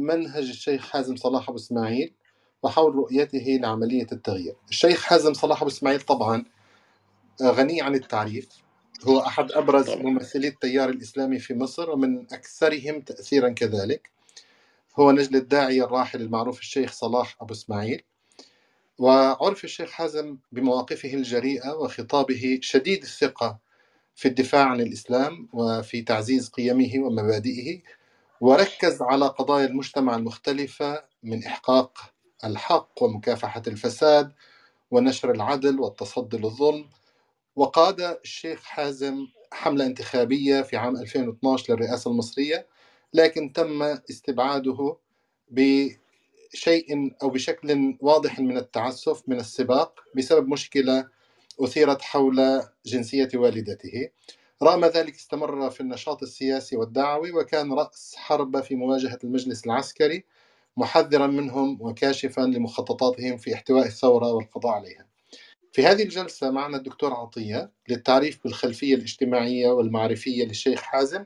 منهج الشيخ حازم صلاح أبو إسماعيل وحول رؤيته لعملية التغيير. الشيخ حازم صلاح أبو إسماعيل طبعا غني عن التعريف. هو أحد أبرز ممثلي التيار الإسلامي في مصر ومن أكثرهم تأثيرا كذلك. هو نجل الداعية الراحل المعروف الشيخ صلاح أبو إسماعيل. وعرف الشيخ حازم بمواقفه الجريئة وخطابه شديد الثقة في الدفاع عن الإسلام وفي تعزيز قيمه ومبادئه. وركز على قضايا المجتمع المختلفة من إحقاق الحق ومكافحة الفساد ونشر العدل والتصدي للظلم. وقاد الشيخ حازم حملة انتخابية في عام 2012 للرئاسة المصرية لكن تم استبعاده بشيء أو بشكل واضح من التعسف من السباق بسبب مشكلة أثيرت حول جنسية والدته. رغم ذلك استمر في النشاط السياسي والدعوي وكان رأس حربة في مواجهة المجلس العسكري محذرا منهم وكاشفا لمخططاتهم في احتواء الثورة والقضاء عليها. في هذه الجلسة معنا الدكتور عطية للتعريف بالخلفية الاجتماعية والمعرفية للشيخ حازم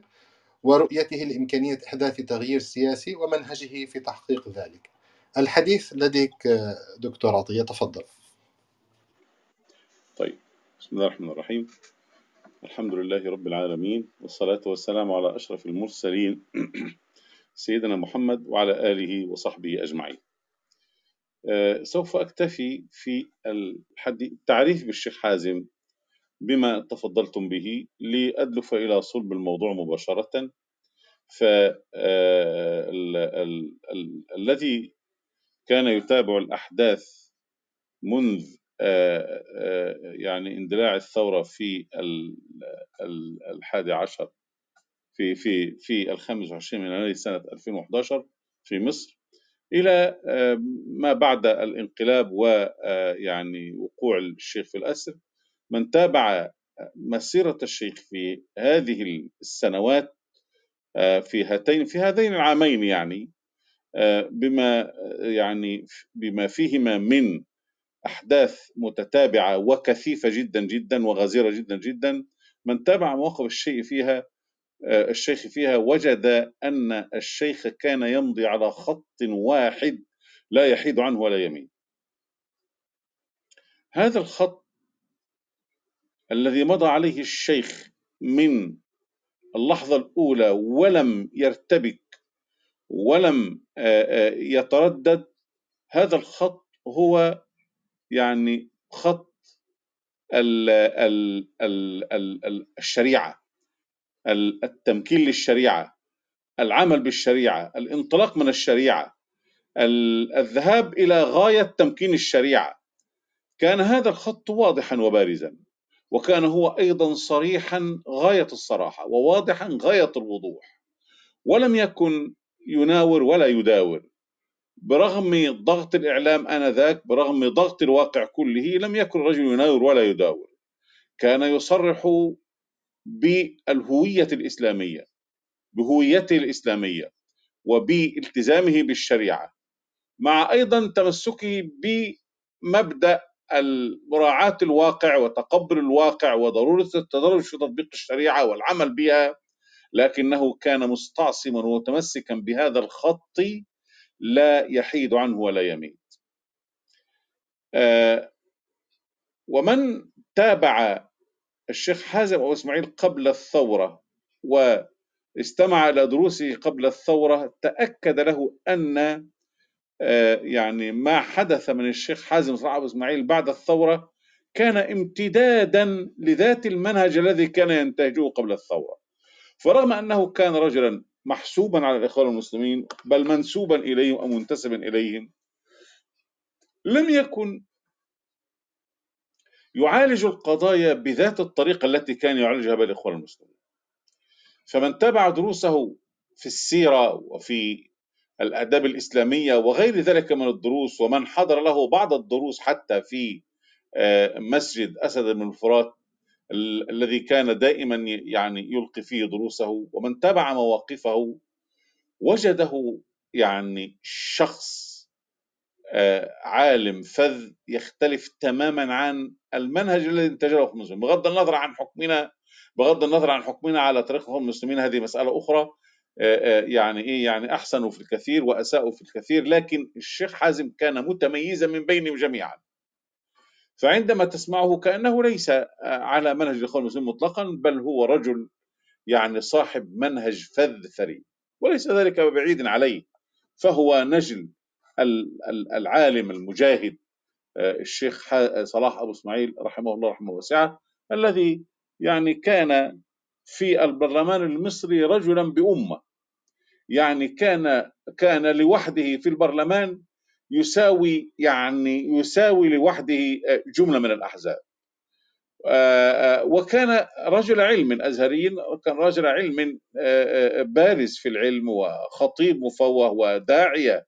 ورؤيته لإمكانية إحداث تغيير سياسي ومنهجه في تحقيق ذلك. الحديث لديك دكتور عطية تفضل. طيب بسم الله الرحمن الرحيم. الحمد لله رب العالمين والصلاة والسلام على أشرف المرسلين سيدنا محمد وعلى آله وصحبه أجمعين. آه، سوف أكتفي في التعريف بالشيخ حازم بما تفضلتم به لأدلف إلى صلب الموضوع مباشرة. فالذي كان يتابع الأحداث منذ آه، آه، يعني اندلاع الثورة في ال- ال- الحادي عشر في في في الخامس والعشرين من يناير سنة 2011 في مصر إلى آه، ما بعد الانقلاب ويعني وقوع الشيخ في الأسر من تابع مسيرة الشيخ في هذه السنوات آه، في هاتين في هذين العامين يعني آه، بما يعني بما فيهما من أحداث متتابعة وكثيفة جدا جدا وغزيرة جدا جدا من تابع مواقف الشيء فيها آه، الشيخ فيها وجد أن الشيخ كان يمضي على خط واحد لا يحيد عنه ولا يمين. هذا الخط الذي مضى عليه الشيخ من اللحظة الأولى ولم يرتبك ولم آه، آه، يتردد هذا الخط هو يعني خط ال ال ال ال ال الشريعة ال- التمكين للشريعة العمل بالشريعة الانطلاق من الشريعة ال- الذهاب إلى غاية تمكين الشريعة. كان هذا الخط واضحا وبارزا وكان هو أيضا صريحا غاية الصراحة وواضحا غاية الوضوح. ولم يكن يناور ولا يداور. برغم ضغط الإعلام آنذاك برغم ضغط الواقع كله لم يكن الرجل يناور ولا يداور. كان يصرح بالهوية الإسلامية بهويته الإسلامية وبالتزامه بالشريعة مع أيضا تمسكه بمبدأ مراعاة الواقع وتقبل الواقع وضرورة التدرج في تطبيق الشريعة والعمل بها لكنه كان مستعصما ومتمسكا بهذا الخط لا يحيد عنه ولا يميل آه، ومن تابع الشيخ حازم أبو إسماعيل قبل الثورة واستمع إلى دروسه قبل الثورة تأكد له أن آه، يعني ما حدث من الشيخ حازم صلاح أبو إسماعيل بعد الثورة كان امتدادا لذات المنهج الذي كان ينتهجه قبل الثورة. فرغم أنه كان رجلا محسوبا على الإخوان المسلمين بل منسوبا إليهم أو منتسبا إليهم. لم يكن يعالج القضايا بذات الطريقة التي كان يعالجها بها الإخوان المسلمين. فمن تابع دروسه في السيرة وفي الآداب الإسلامية وغير ذلك من الدروس ومن حضر له بعض الدروس حتى في آه، مسجد أسد بن الفرات ال- الذي كان دائما يعني يلقي فيه دروسه ومن تابع مواقفه وجده يعني شخص آه، عالم فذ يختلف تماما عن المنهج الذي انتجه المسلمين بغض النظر عن حكمنا بغض النظر عن حكمنا على طريق المسلمين هذه مسألة أخرى يعني إيه يعني احسنوا في الكثير واساءوا في الكثير لكن الشيخ حازم كان متميزا من بينهم جميعا. فعندما تسمعه كأنه ليس على منهج الاخوان المسلمين مطلقا بل هو رجل يعني صاحب منهج فذ ثري وليس ذلك بعيد عليه. فهو نجل العالم المجاهد الشيخ صلاح أبو إسماعيل رحمه الله رحمه واسعة الذي يعني كان في البرلمان المصري رجلا بأمة. يعني كان كان لوحده في البرلمان يساوي يعني يساوي لوحده جملة من الأحزاب وكان رجل علم ازهري وكان رجل علم بارز في العلم وخطيب مفوه وداعية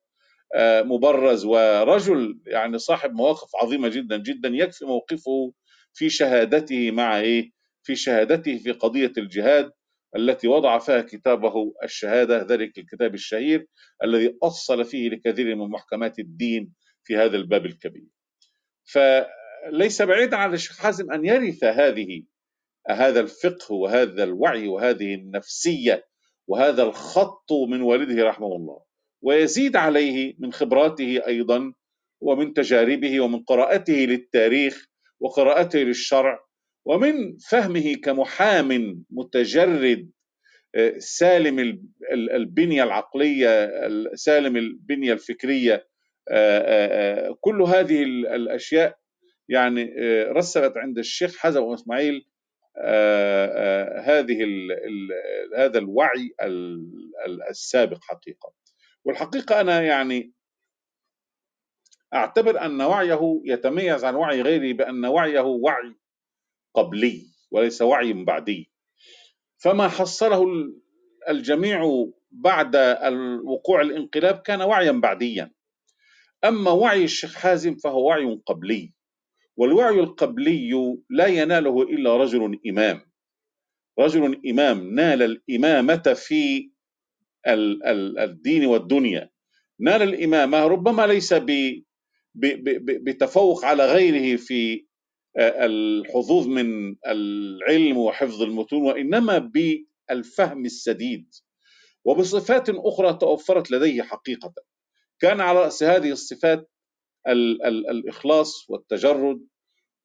مبرز ورجل يعني صاحب مواقف عظيمة جدا جدا يكفي موقفه في شهادته مع إيه؟ في شهادته في قضية الجهاد التي وضع فيها كتابه الشهادة ذلك الكتاب الشهير الذي أصل فيه لكثير من محكمات الدين في هذا الباب الكبير. فليس بعيدا على الشيخ حازم أن يرث هذه هذا الفقه وهذا الوعي وهذه النفسية وهذا الخط من والده رحمه الله. ويزيد عليه من خبراته أيضا ومن تجاربه ومن قراءته للتاريخ وقراءته للشرع ومن فهمه كمحام متجرد سالم البنية العقلية سالم البنية الفكرية كل هذه الأشياء يعني رسبت عند الشيخ حزم واسماعيل هذه هذا الوعي السابق حقيقة. والحقيقة أنا يعني أعتبر أن وعيه يتميز عن وعي غيره بأن وعيه وعي قبلي وليس وعي بعدي. فما حصله الجميع بعد وقوع الانقلاب كان وعيا بعديا. أما وعي الشيخ حازم فهو وعي قبلي والوعي القبلي لا يناله إلا رجل إمام. رجل إمام نال الإمامة في الدين والدنيا. نال الإمامة ربما ليس بتفوق على غيره في الحظوظ من العلم وحفظ المتون وإنما بالفهم السديد. وبصفات أخرى توفرت لديه حقيقة. كان على رأس هذه الصفات ال ال الإخلاص والتجرد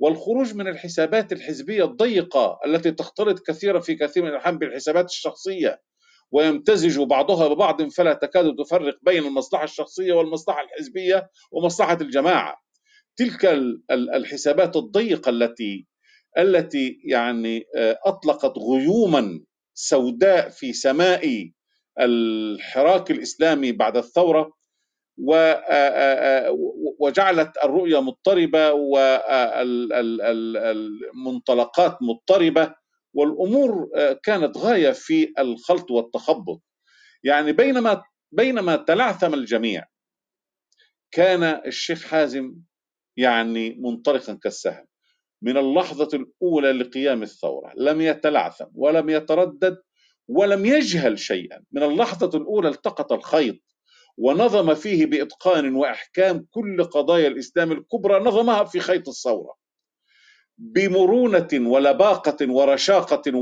والخروج من الحسابات الحزبية الضيقة التي تختلط كثيرا في كثير من الأحيان بالحسابات الشخصية ويمتزج بعضها ببعض فلا تكاد تفرق بين المصلحة الشخصية والمصلحة الحزبية ومصلحة الجماعة. تلك الحسابات الضيقة التي التي يعني أطلقت غيوما سوداء في سماء الحراك الإسلامي بعد الثورة وجعلت الرؤية مضطربة والمنطلقات مضطربة والأمور كانت غاية في الخلط والتخبط. يعني بينما بينما تلعثم الجميع كان الشيخ حازم يعني منطلقا كالسهم. من اللحظة الأولى لقيام الثورة لم يتلعثم ولم يتردد ولم يجهل شيئا. من اللحظة الأولى التقط الخيط ونظم فيه بإتقان وإحكام كل قضايا الإسلام الكبرى نظمها في خيط الثورة. بمرونة ولباقة ورشاقة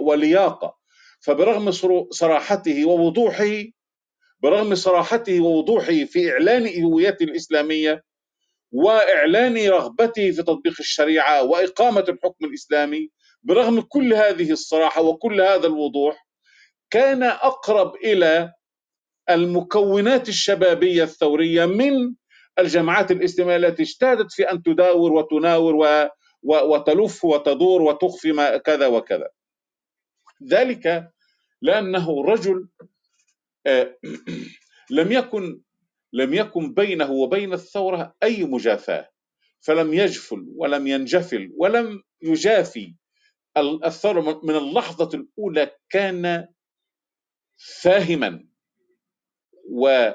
ولياقة. فبرغم صراحته ووضوحه برغم صراحته ووضوحه في إعلان هويته الإسلامية وإعلان رغبته في تطبيق الشريعة وإقامة الحكم الإسلامي برغم كل هذه الصراحة وكل هذا الوضوح كان أقرب إلى المكونات الشبابية الثورية من الجماعات الإسلامية التي اجتهدت في أن تداور وتناور وتلف وتدور وتخفي ما كذا وكذا. ذلك لأنه رجل آه، لم يكن لم يكن بينه وبين الثورة أي مجافاة فلم يجفل ولم ينجفل ولم يجافي الثورة من اللحظة الأولى كان فاهما و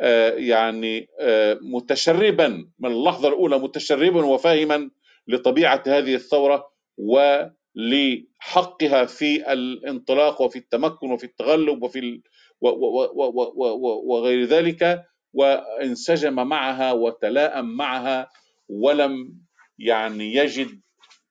آه، يعني آه، متشربا من اللحظة الأولى متشربا وفاهما لطبيعه هذه الثوره ولحقها في الانطلاق وفي التمكن وفي التغلب وفي وغير ذلك وانسجم معها وتلاءم معها ولم يعني يجد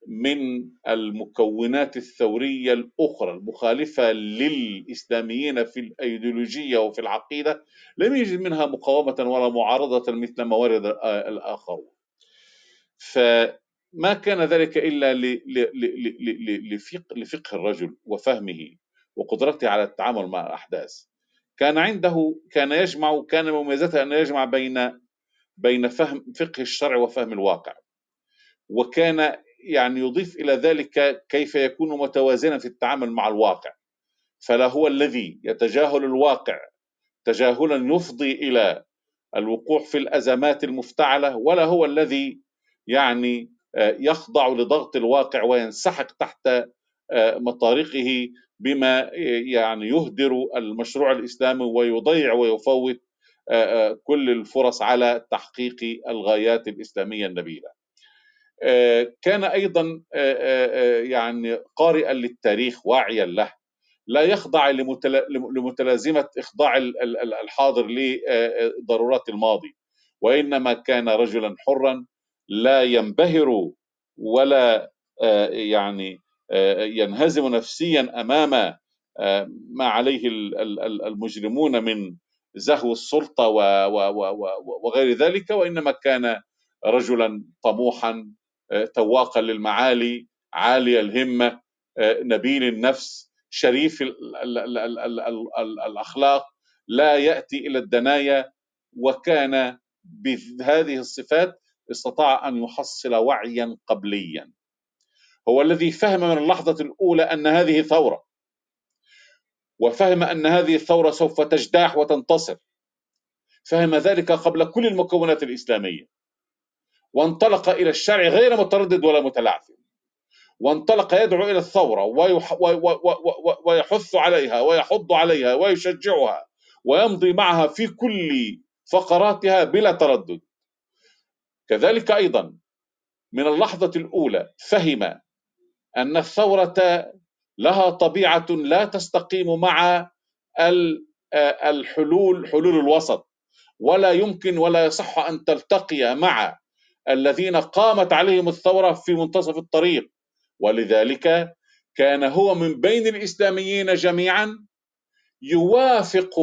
من المكونات الثورية الأخرى المخالفة للإسلاميين في الأيديولوجية وفي العقيدة لم يجد منها مقاومة ولا معارضة مثل ما ورد الآخرون. فما كان ذلك إلا لفقه الرجل وفهمه وقدرته على التعامل مع الأحداث. كان عنده كان يجمع كان مميزته أن يجمع بين بين فهم فقه الشرع وفهم الواقع. وكان يعني يضيف إلى ذلك كيف يكون متوازنا في التعامل مع الواقع. فلا هو الذي يتجاهل الواقع تجاهلا يفضي إلى الوقوع في الأزمات المفتعلة ولا هو الذي يعني آه، يخضع لضغط الواقع وينسحق تحت آه، مطارقه بما آه، يعني يهدر المشروع الإسلامي ويضيع ويفوت كل الفرص على تحقيق الغايات الإسلامية النبيلة. آه، كان أيضا آه، آه، يعني قارئا للتاريخ واعيا له. لا يخضع لمتلازمة إخضاع الحاضر لضرورات الماضي. وإنما كان رجلا حرا لا ينبهر ولا يعني ينهزم نفسيا أمام ما عليه المجرمون من زهو السلطة وغير ذلك وإنما كان رجلا طموحا تواقا للمعالي عالي الهمة نبيل النفس شريف الأخلاق لا يأتي إلى الدنايا وكان بهذه الصفات استطاع أن يحصل وعيا قبليا. هو الذي فهم من اللحظة الأولى أن هذه ثوره وفهم أن هذه الثورة سوف تجتاح وتنتصر. فهم ذلك قبل كل المكونات الإسلامية. وانطلق إلى الشرع غير متردد ولا متلعثم. وانطلق يدعو إلى الثورة ويحث عليها ويحض عليها ويشجعها ويمضي معها في كل فقراتها بلا تردد. كذلك أيضا من اللحظة الأولى فهم أن الثورة لها طبيعة لا تستقيم مع الحلول حلول الوسط. ولا يمكن ولا يصح أن تلتقي مع الذين قامت عليهم الثورة في منتصف الطريق. ولذلك كان هو من بين الإسلاميين جميعا يوافق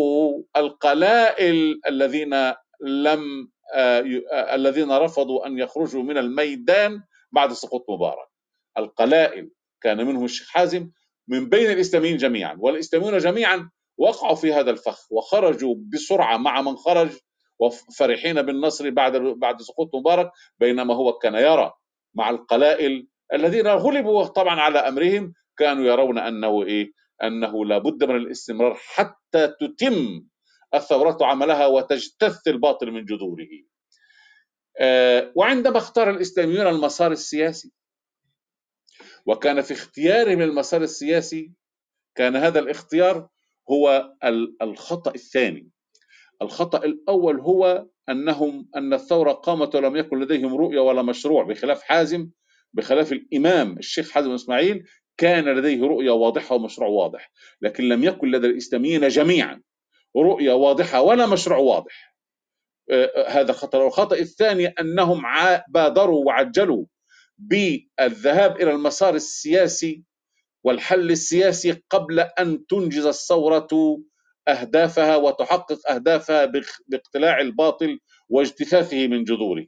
القلائل الذين لم آه، آه، الذين رفضوا أن يخرجوا من الميدان بعد سقوط مبارك. القلائل كان منهم الشيخ حازم من بين الإسلاميين جميعا والإسلاميون جميعا وقعوا في هذا الفخ وخرجوا بسرعة مع من خرج وفرحين بالنصر بعد بعد سقوط مبارك بينما هو كان يرى مع القلائل الذين غلبوا طبعا على أمرهم كانوا يرون أنه إيه؟ أنه لابد من الاستمرار حتى تتم الثورات عملها وتجتث الباطل من جذوره. آه، وعندما اختار الإسلاميون المسار السياسي وكان في اختيارهم المسار السياسي كان هذا الاختيار هو الخطأ الثاني. الخطأ الأول هو أنهم أن الثورة قامت ولم يكن لديهم رؤية ولا مشروع بخلاف حازم بخلاف الإمام الشيخ حازم إسماعيل كان لديه رؤية واضحة ومشروع واضح. لكن لم يكن لدى الإسلاميين جميعا رؤية واضحة ولا مشروع واضح. آه، آه، هذا خطر الخطأ الثاني أنهم بادروا وعجلوا بالذهاب إلى المسار السياسي والحل السياسي قبل أن تنجز الثورة أهدافها وتحقق أهدافها باقتلاع الباطل واجتثاثه من جذوره.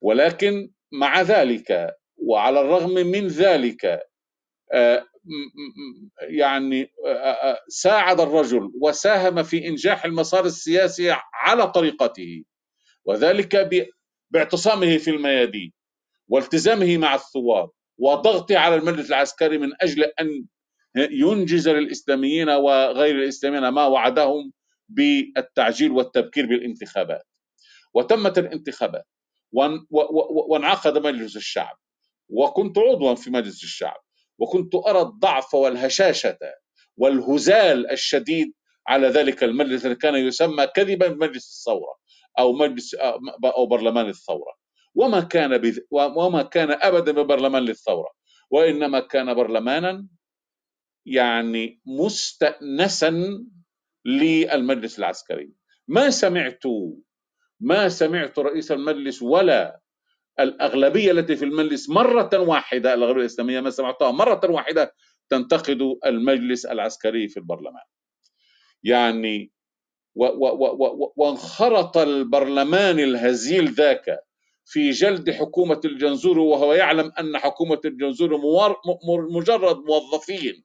ولكن مع ذلك وعلى الرغم من ذلك آه، يعني آه، آه، ساعد الرجل وساهم في إنجاح المسار السياسي على طريقته وذلك باعتصامه في الميادين. والتزامه مع الثوار وضغطه على المجلس العسكري من أجل أن ينجز للإسلاميين وغير الإسلاميين ما وعدهم بالتعجيل والتبكير بالانتخابات. وتمت الانتخابات وانعقد مجلس الشعب. وكنت عضوا في مجلس الشعب. وكنت أرى الضعف والهشاشة والهزال الشديد على ذلك المجلس الذي كان يسمى كذبا مجلس الثورة أو مجلس أو برلمان الثورة. وما كان بذ... وما كان أبدا ببرلمان للثورة وإنما كان برلمانا يعني مستأنسا للمجلس العسكري. ما سمعت ما سمعت رئيس المجلس ولا الأغلبية التي في المجلس مرة واحدة الأغلبية الإسلامية ما سمعتها مرة واحدة تنتقد المجلس العسكري في البرلمان. يعني وانخرط البرلمان الهزيل ذاك في جلد حكومة الجنزور وهو يعلم أن حكومة الجنزور مجرد موظفين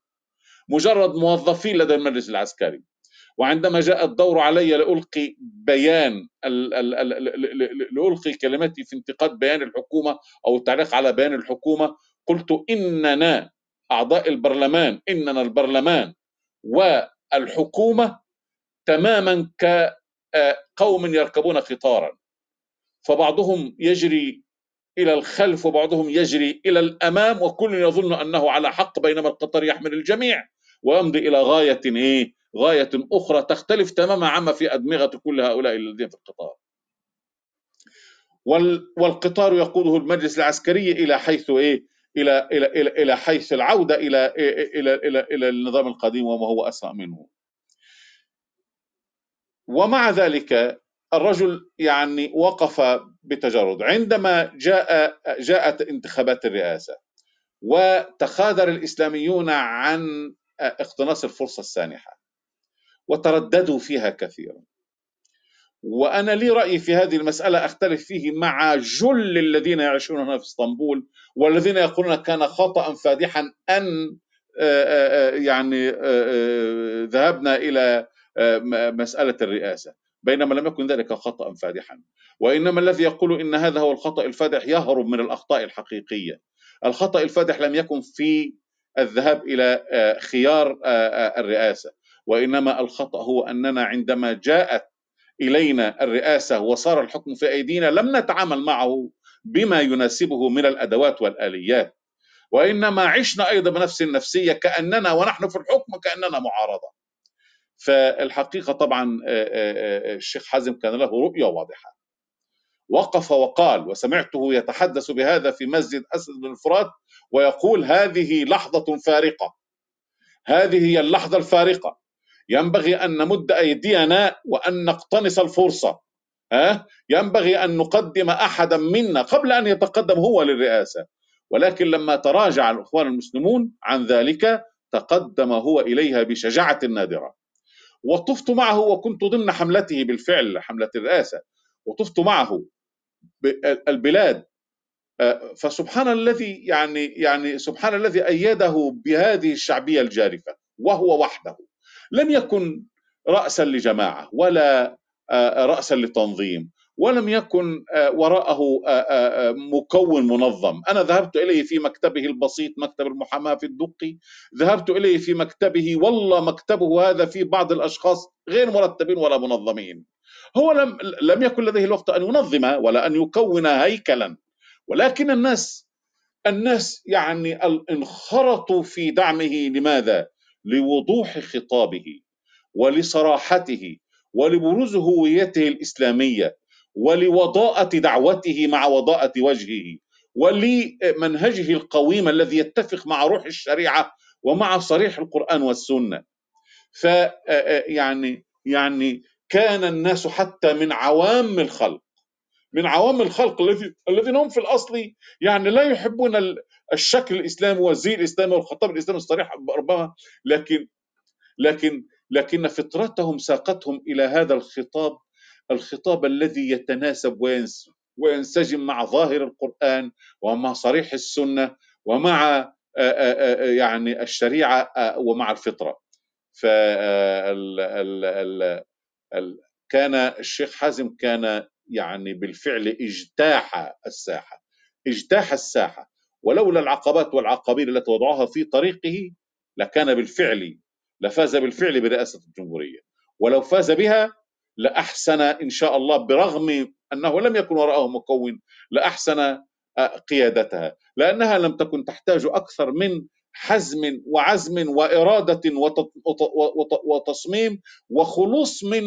مجرد موظفين لدى المجلس العسكري. وعندما جاء الدور علي لألقي بيان لألقي كلمتي في انتقاد بيان الحكومة أو التعليق على بيان الحكومة قلت إننا أعضاء البرلمان إننا البرلمان والحكومة تماما كقوم يركبون قطارا فبعضهم يجري إلى الخلف وبعضهم يجري إلى الأمام وكل يظن أنه على حق بينما القطار يحمل الجميع ويمضي إلى غاية إيه؟ غاية أخرى تختلف تماما عما في أدمغة كل هؤلاء الذين في القطار. والقطار يقوده المجلس العسكري إلى حيث إيه؟ إلى إلى إلى, إلى حيث العودة إلى إلى إلى إلى النظام القديم وما هو أسرع منه. ومع ذلك الرجل يعني وقف بتجرد. عندما جاء جاءت انتخابات الرئاسة وتخاذل الإسلاميون عن اقتناص الفرصة السانحة وترددوا فيها كثيرا. وأنا لي رأي في هذه المسألة أختلف فيه مع جل الذين يعيشون هنا في إسطنبول والذين يقولون كان خطا فادحا أن يعني ذهبنا إلى مسألة الرئاسة. بينما لم يكن ذلك خطأ فادحا. وإنما الذي يقول إن هذا هو الخطأ الفادح يهرب من الأخطاء الحقيقية. الخطأ الفادح لم يكن في الذهاب إلى آه، خيار آه، آه، الرئاسة. وإنما الخطأ هو أننا عندما جاءت إلينا الرئاسة وصار الحكم في أيدينا لم نتعامل معه بما يناسبه من الأدوات والآليات. وإنما عشنا أيضا بنفس النفسية كأننا ونحن في الحكم كأننا معارضة. فالحقيقة طبعا الشيخ حازم كان له رؤية واضحة. وقف وقال وسمعته يتحدث بهذا في مسجد أسد بن الفرات ويقول هذه لحظة فارقة. هذه هي اللحظة الفارقة. ينبغي أن نمد أيدينا وأن نقتنص الفرصة. ها؟ ينبغي أن نقدم أحدا منا قبل أن يتقدم هو للرئاسة. ولكن لما تراجع الإخوان المسلمون عن ذلك تقدم هو إليها بشجاعة نادرة. وطفت معه وكنت ضمن حملته بالفعل حملة الرئاسة وطفت معه البلاد. آه، فسبحان الذي يعني يعني سبحان الذي أيده بهذه الشعبية الجارفة وهو وحده. لم يكن رأسا لجماعة ولا آه، رأسا لتنظيم. ولم يكن آه، وراءه مكون منظم. أنا ذهبت إليه في مكتبه البسيط مكتب المحاماة في الدقي. ذهبت إليه في مكتبه والله مكتبه هذا في بعض الأشخاص غير مرتبين ولا منظمين. هو لم, لم يكن لديه الوقت أن ينظم ولا أن يكون هيكلا. ولكن الناس الناس يعني انخرطوا في دعمه. لماذا؟ لوضوح خطابه ولصراحته ولبروز هويته الإسلامية. ولوضاءة دعوته مع وضاءة وجهه ولمنهجه القويم الذي يتفق مع روح الشريعة ومع صريح القرآن والسنة. ف يعني يعني كان الناس حتى من عوام الخلق من عوام الخلق الذي الذين هم في الأصل يعني لا يحبون الشكل الإسلامي والزي الإسلامي والخطاب الإسلامي الصريح ربما لكن لكن لكن فطرتهم ساقتهم إلى هذا الخطاب الخطاب الذي يتناسب وينسجم مع ظاهر القرآن ومع صريح السنة ومع يعني الشريعة ومع الفطرة. ف كان الشيخ حازم كان يعني بالفعل اجتاح الساحة اجتاح الساحة. ولولا العقبات والعقابير التي وضعها في طريقه لكان بالفعل لفاز بالفعل برئاسة الجمهورية. ولو فاز بها لأحسن إن شاء الله برغم أنه لم يكن وراءه مكون لأحسن قيادتها لأنها لم تكن تحتاج أكثر من حزم وعزم وإرادة وتصميم وخلوص من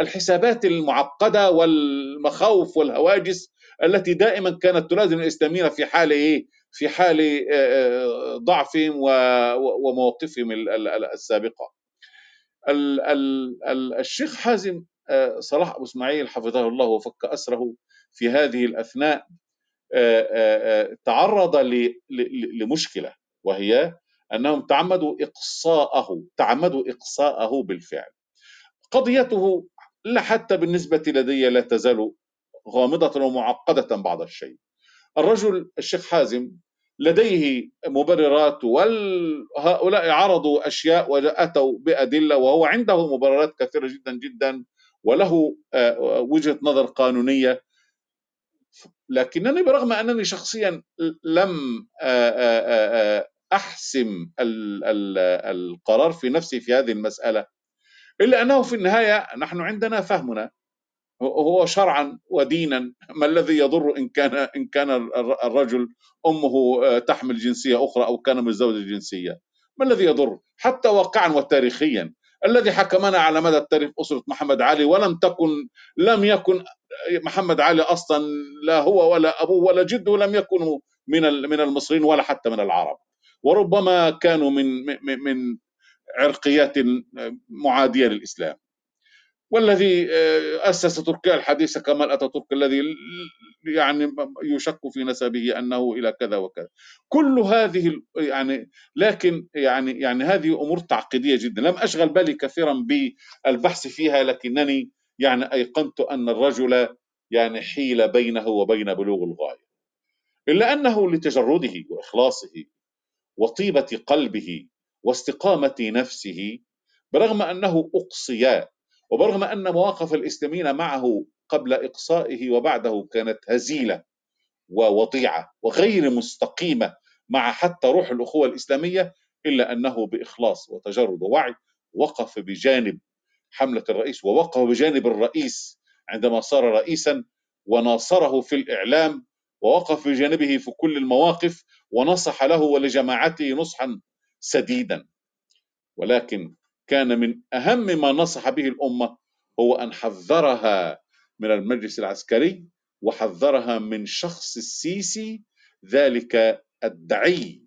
الحسابات المعقدة والمخاوف والهواجس التي دائما كانت تلازم الإسلاميين في حال إيه؟ في حال ضعفهم ومواقفهم السابقة الشيخ حازم صلاح أبو إسماعيل حفظه الله وفك أسره في هذه الأثناء تعرض لمشكلة وهي أنهم تعمدوا إقصاءه تعمدوا إقصاءه بالفعل. قضيته لا حتى بالنسبة لدي لا تزال غامضة ومعقدة بعض الشيء. الرجل الشيخ حازم لديه مبررات وهؤلاء عرضوا أشياء وأتوا بأدلة وهو عنده مبررات كثيرة جدا جدا وله آه، وجهة نظر قانونية. لكنني برغم أنني شخصيا لم آه، آه، أحسم القرار في نفسي في هذه المسألة إلا أنه في النهاية نحن عندنا فهمنا هو شرعا ودينا ما الذي يضر إن كان إن كان الرجل أمه تحمل جنسية أخرى أو كان متزوج جنسية؟ ما الذي يضر؟ حتى واقعا وتاريخيا. الذي حكمنا على مدى التاريخ أسرة محمد علي ولم تكن لم يكن محمد علي أصلا لا هو ولا أبوه ولا جده لم يكونوا من من المصريين ولا حتى من العرب. وربما كانوا من من عرقيات معادية للإسلام. والذي آه، أسس تركيا الحديثة كمال أتاتورك الذي يعني يشك في نسبه أنه إلى كذا وكذا. كل هذه يعني لكن يعني يعني هذه أمور تعقيدية جدا. لم أشغل بالي كثيرا بالبحث فيها لكنني يعني أيقنت أن الرجل يعني حيل بينه وبين بلوغ الغاية. إلا أنه لتجرده وإخلاصه وطيبة قلبه واستقامة نفسه برغم أنه أقصي وبرغم أن مواقف الإسلاميين معه قبل إقصائه وبعده كانت هزيلة ووضيعة وغير مستقيمة مع حتى روح الأخوة الإسلامية إلا أنه بإخلاص وتجرد ووعي وقف بجانب حملة الرئيس ووقف بجانب الرئيس عندما صار رئيسا وناصره في الإعلام ووقف بجانبه في كل المواقف ونصح له ولجماعته نصحا سديدا. ولكن كان من أهم ما نصح به الأمة هو أن حذرها من المجلس العسكري وحذرها من شخص السيسي ذلك الدعي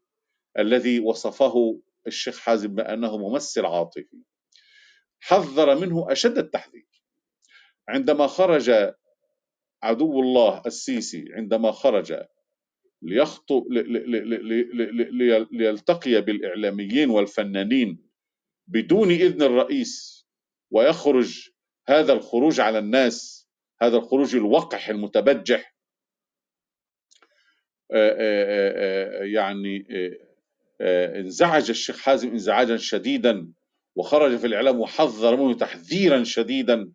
الذي وصفه الشيخ حازم بأنه ممثل عاطفي. حذر منه أشد التحذير. عندما خرج عدو الله السيسي عندما خرج ليخطو ليلتقي بالإعلاميين والفنانين بدون إذن الرئيس ويخرج هذا الخروج على الناس هذا الخروج الوقح المتبجح. آه، آه، آه، يعني انزعج الشيخ حازم انزعاجا شديدا وخرج في الإعلام وحذر منه تحذيرا شديدا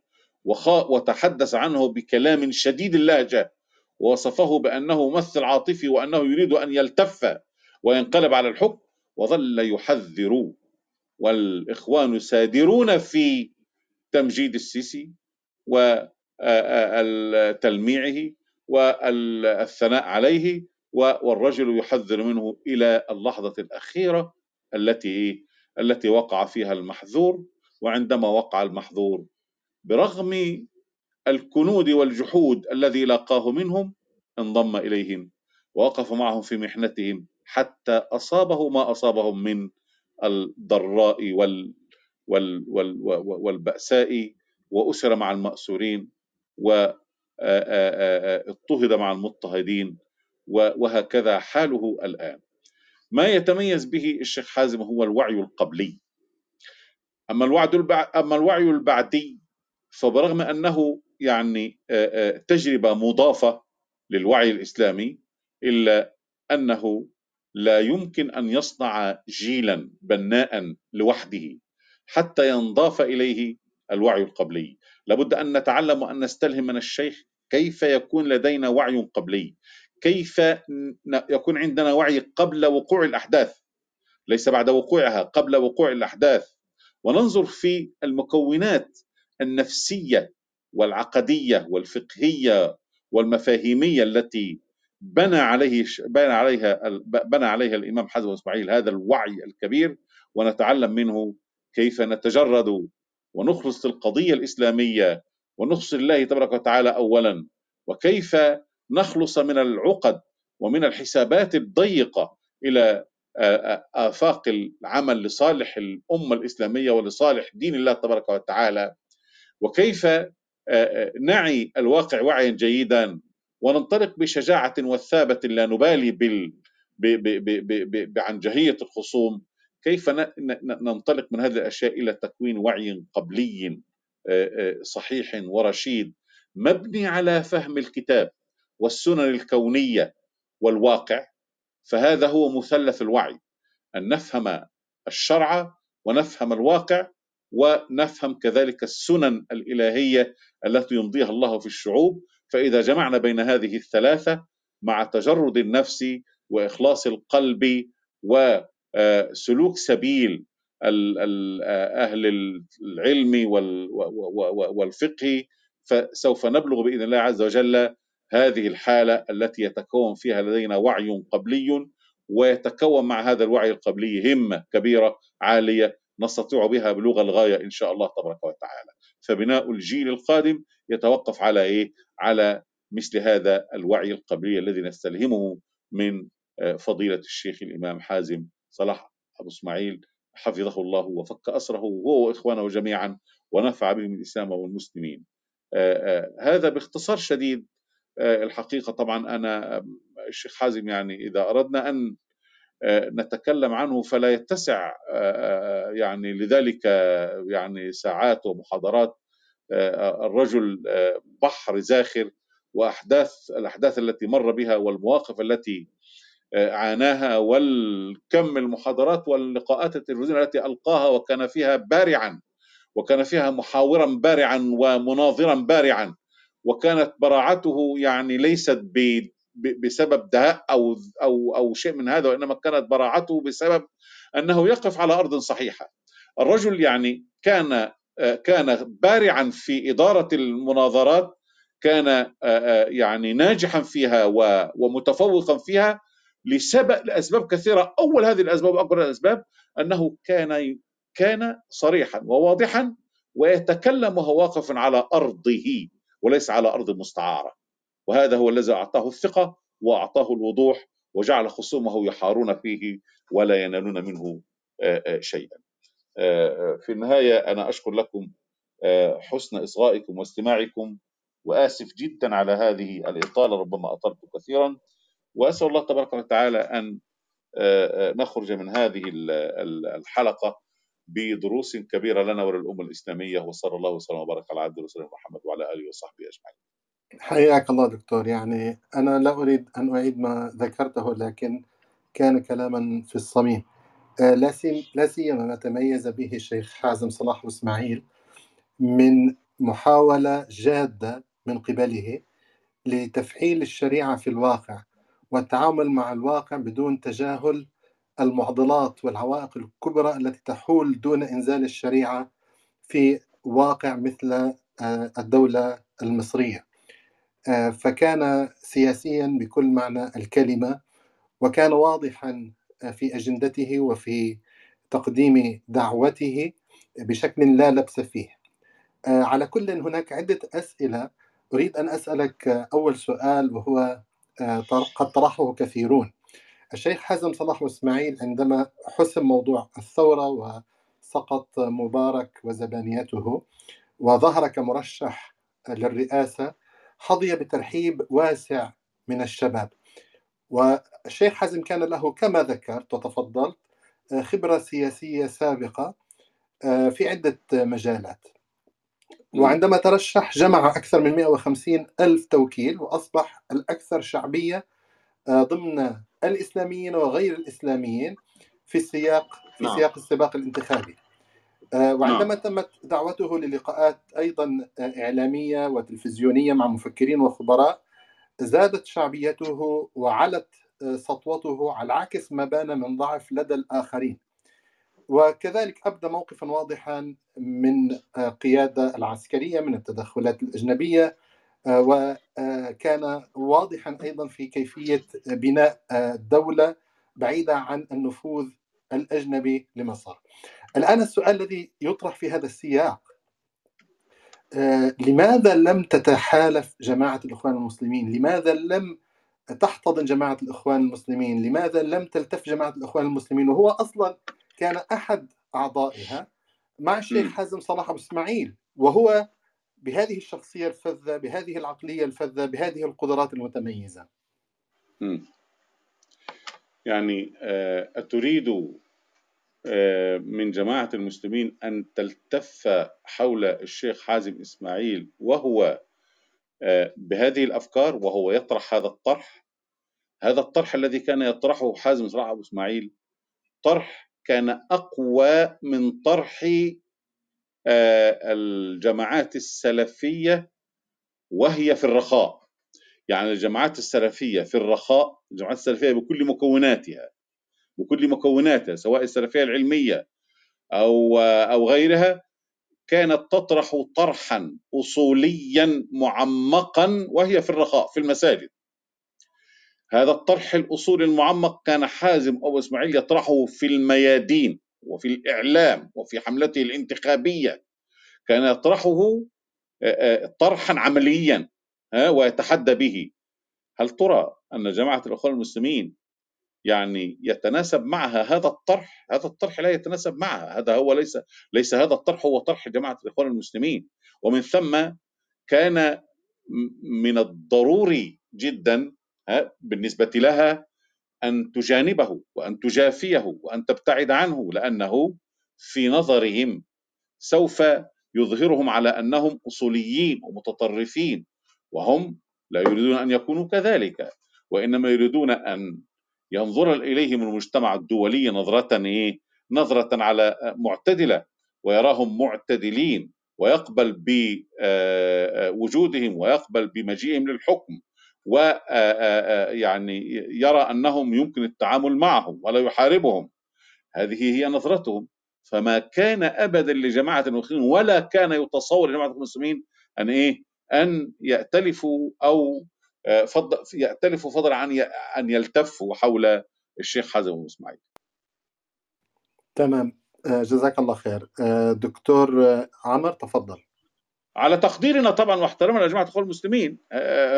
وتحدث عنه بكلام شديد اللهجة ووصفه بأنه ممثل عاطفي وأنه يريد أن يلتف وينقلب على الحكم وظل يحذر. والإخوان سادرون في تمجيد السيسي وتلميعه والثناء عليه والرجل يحذر منه إلى اللحظة الأخيرة التي التي وقع فيها المحذور وعندما وقع المحظور برغم الكنود والجحود الذي لاقاه منهم انضم إليهم ووقف معهم في محنتهم حتى أصابه ما أصابهم من الضراء وال وال وال والبأساء وأسر مع المأسورين واضطهد مع المضطهدين وهكذا حاله الآن. ما يتميز به الشيخ حازم هو الوعي القبلي. أما الوعد أما الوعي البعدي فبرغم أنه يعني تجربة مضافة للوعي الإسلامي إلا أنه لا يمكن أن يصنع جيلا بناء لوحده حتى ينضاف إليه الوعي القبلي. لابد أن نتعلم وأن نستلهم من الشيخ كيف يكون لدينا وعي قبلي. كيف يكون عندنا وعي قبل وقوع الأحداث. ليس بعد وقوعها قبل وقوع الأحداث. وننظر في المكونات النفسية والعقدية والفقهية والمفاهيمية التي بنى عليه بنى عليها بنى عليها الإمام حزم إسماعيل هذا الوعي الكبير ونتعلم منه كيف نتجرد ونخلص للقضيه الإسلامية ونخلص لله تبارك وتعالى اولا وكيف نخلص من العقد ومن الحسابات الضيقة إلى آفاق العمل لصالح الأمة الإسلامية ولصالح دين الله تبارك وتعالى وكيف نعي الواقع وعيا جيدا. وننطلق بشجاعة وثابة لا نبالي بال بعنجهية الخصوم. كيف ننطلق من هذه الأشياء إلى تكوين وعي قبلي صحيح ورشيد. مبني على فهم الكتاب والسنن الكونية والواقع فهذا هو مثلث الوعي. أن نفهم الشرع ونفهم الواقع ونفهم كذلك السنن الإلهية التي يمضيها الله في الشعوب فإذا جمعنا بين هذه الثلاثة مع تجرد النفس وإخلاص القلب وسلوك سبيل أهل العلم والفقه فسوف نبلغ بإذن الله عز وجل هذه الحالة التي يتكون فيها لدينا وعي قبلي ويتكون مع هذا الوعي القبلي همة كبيرة عالية نستطيع بها بلوغ الغاية إن شاء الله تبارك وتعالى. فبناء الجيل القادم يتوقف على إيه؟ على مثل هذا الوعي القبلي الذي نستلهمه من آه، فضيلة الشيخ الإمام حازم صلاح أبو إسماعيل حفظه الله وفك أسره هو وإخوانه جميعا ونفع بهم الإسلام والمسلمين آه، آه، هذا باختصار شديد الحقيقة طبعا أنا الشيخ حازم يعني إذا أردنا أن نتكلم عنه فلا يتسع يعني لذلك يعني ساعات ومحاضرات الرجل بحر زاخر وأحداث الأحداث التي مر بها والمواقف التي عاناها والكم المحاضرات واللقاءات التلفزيونية التي ألقاها وكان فيها بارعا وكان فيها محاورا بارعا ومناظرا بارعا وكانت براعته يعني ليست بسبب دهاء أو أو أو شيء من هذا وإنما كانت براعته بسبب أنه يقف على أرض صحيحة. الرجل يعني كان كان بارعا في إدارة المناظرات كان يعني ناجحا فيها ومتفوقا فيها لسبب لأسباب كثيرة أول هذه الأسباب اكبر الأسباب أنه كان كان صريحا وواضحا ويتكلم وهو واقف على أرضه وليس على أرض مستعارة وهذا هو الذي أعطاه الثقة وأعطاه الوضوح وجعل خصومه يحارون فيه ولا ينالون منه شيئا. في النهاية أنا أشكر لكم حسن إصغائكم واستماعكم وآسف جدا على هذه الإطالة ربما اطلت كثيرا وأسأل الله تبارك وتعالى أن نخرج من هذه الحلقة بدروس كبيرة لنا وللأمة الإسلامية وصلى الله وسلم وبارك على عبد ورسوله محمد وعلى آله وصحبه أجمعين. حياك الله دكتور يعني أنا لا أريد أن أعيد ما ذكرته لكن كان كلاما في الصميم آه، لا سيما ما تميز به الشيخ حازم صلاح وإسماعيل من محاولة جادة من قبله لتفعيل الشريعة في الواقع والتعامل مع الواقع بدون تجاهل المعضلات والعوائق الكبرى التي تحول دون إنزال الشريعة في واقع مثل آه، الدولة المصرية. آه، فكان سياسيا بكل معنى الكلمة وكان واضحا في أجندته وفي تقديم دعوته بشكل لا لبس فيه. آه، على كل هناك عدة أسئلة. أريد أن أسألك أول سؤال وهو قد طرحه كثيرون. الشيخ حزم صلاح وإسماعيل عندما حسم موضوع الثورة وسقط مبارك وزبانيته وظهر كمرشح للرئاسة حظي بترحيب واسع من الشباب. والشيخ حزم كان له كما ذكرت وتفضلت آه، خبرة سياسية سابقة آه، في عدة مجالات وعندما ترشح جمع أكثر من 150 ألف توكيل وأصبح الأكثر شعبية آه، ضمن الإسلاميين وغير الإسلاميين في السياق في نعم. سياق السباق الانتخابي آه، وعندما نعم. تمت دعوته للقاءات أيضا آه، إعلامية وتلفزيونية مع مفكرين وخبراء زادت شعبيته وعلت آه، سطوته على عكس ما بان من ضعف لدى الآخرين وكذلك أبدى موقفا واضحا من قيادة العسكرية من التدخلات الأجنبية وكان واضحا أيضا في كيفية بناء دولة بعيدة عن النفوذ الأجنبي لمصر. الآن السؤال الذي يطرح في هذا السياق آه، لماذا لم تتحالف جماعة الإخوان المسلمين؟ لماذا لم تحتضن جماعة الإخوان المسلمين؟ لماذا لم تلتف جماعة الإخوان المسلمين؟ وهو أصلا كان أحد أعضائها مع الشيخ حازم صلاح أبو إسماعيل وهو بهذه الشخصية الفذة بهذه العقلية الفذة بهذه القدرات المتميزة مم. يعني آه، أتريد آه، من جماعة المسلمين أن تلتف حول الشيخ حازم إسماعيل وهو آه، بهذه الأفكار وهو يطرح هذا الطرح. هذا الطرح الذي كان يطرحه حازم صلاح أبو إسماعيل طرح كان أقوى من طرح الجماعات السلفية وهي في الرخاء. يعني الجماعات السلفية في الرخاء الجماعات السلفية بكل مكوناتها. بكل مكوناتها سواء السلفية العلمية أو أو غيرها كانت تطرح طرحا أصوليا معمقا وهي في الرخاء في المساجد. هذا الطرح الأصولي المعمق كان حازم أبو إسماعيل يطرحه في الميادين وفي الإعلام وفي حملته الانتخابية. كان يطرحه طرحا عمليا ويتحدى به. هل ترى أن جماعة الأخوان المسلمين يعني يتناسب معها هذا الطرح هذا الطرح لا يتناسب معها هذا هو ليس ليس هذا الطرح هو طرح جماعة الإخوان المسلمين. ومن ثم كان من الضروري جدا بالنسبة لها أن تجانبه وأن تجافيه وأن تبتعد عنه لأنه في نظرهم سوف يظهرهم على أنهم أصوليين ومتطرفين وهم لا يريدون أن يكونوا كذلك وإنما يريدون أن ينظر إليهم المجتمع الدولي نظرة إيه؟ نظرة على معتدلة ويراهم معتدلين ويقبل بوجودهم ويقبل بمجيئهم للحكم ويعني يرى أنهم يمكن التعامل معهم ولا يحاربهم. هذه هي نظرتهم. فما كان ابدا لجماعة المسلمين ولا كان يتصور لجماعة المسلمين أن إيه؟ أن يأتلفوا أو آه، فضل يأتلفوا فضلا عن أن يلتفوا حول الشيخ حازم بن إسماعيل. تمام. آه، جزاك الله خير. آه، دكتور عمر تفضل. على تقديرنا طبعا واحترامنا لجماعه الاخوان المسلمين.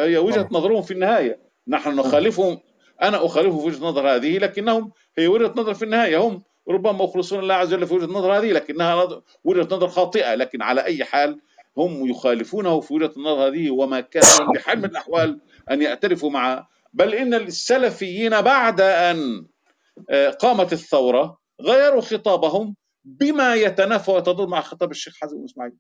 هي وجهة نظرهم في النهاية. نحن نخالفهم. أنا أخالفهم في وجهة نظر هذه لكنهم هي وجهة نظر في النهاية. هم ربما مخلصون الله عز وجل في وجهة النظر هذه لكنها وجهة نظر خاطئة. لكن على أي حال هم يخالفونه في وجهة النظر هذه وما كان بحال من الأحوال أن يعترفوا معه بل إن السلفيين بعد أن آه، قامت الثورة غيروا خطابهم بما يتنافى ويتضاد مع خطاب الشيخ حازم إسماعيل.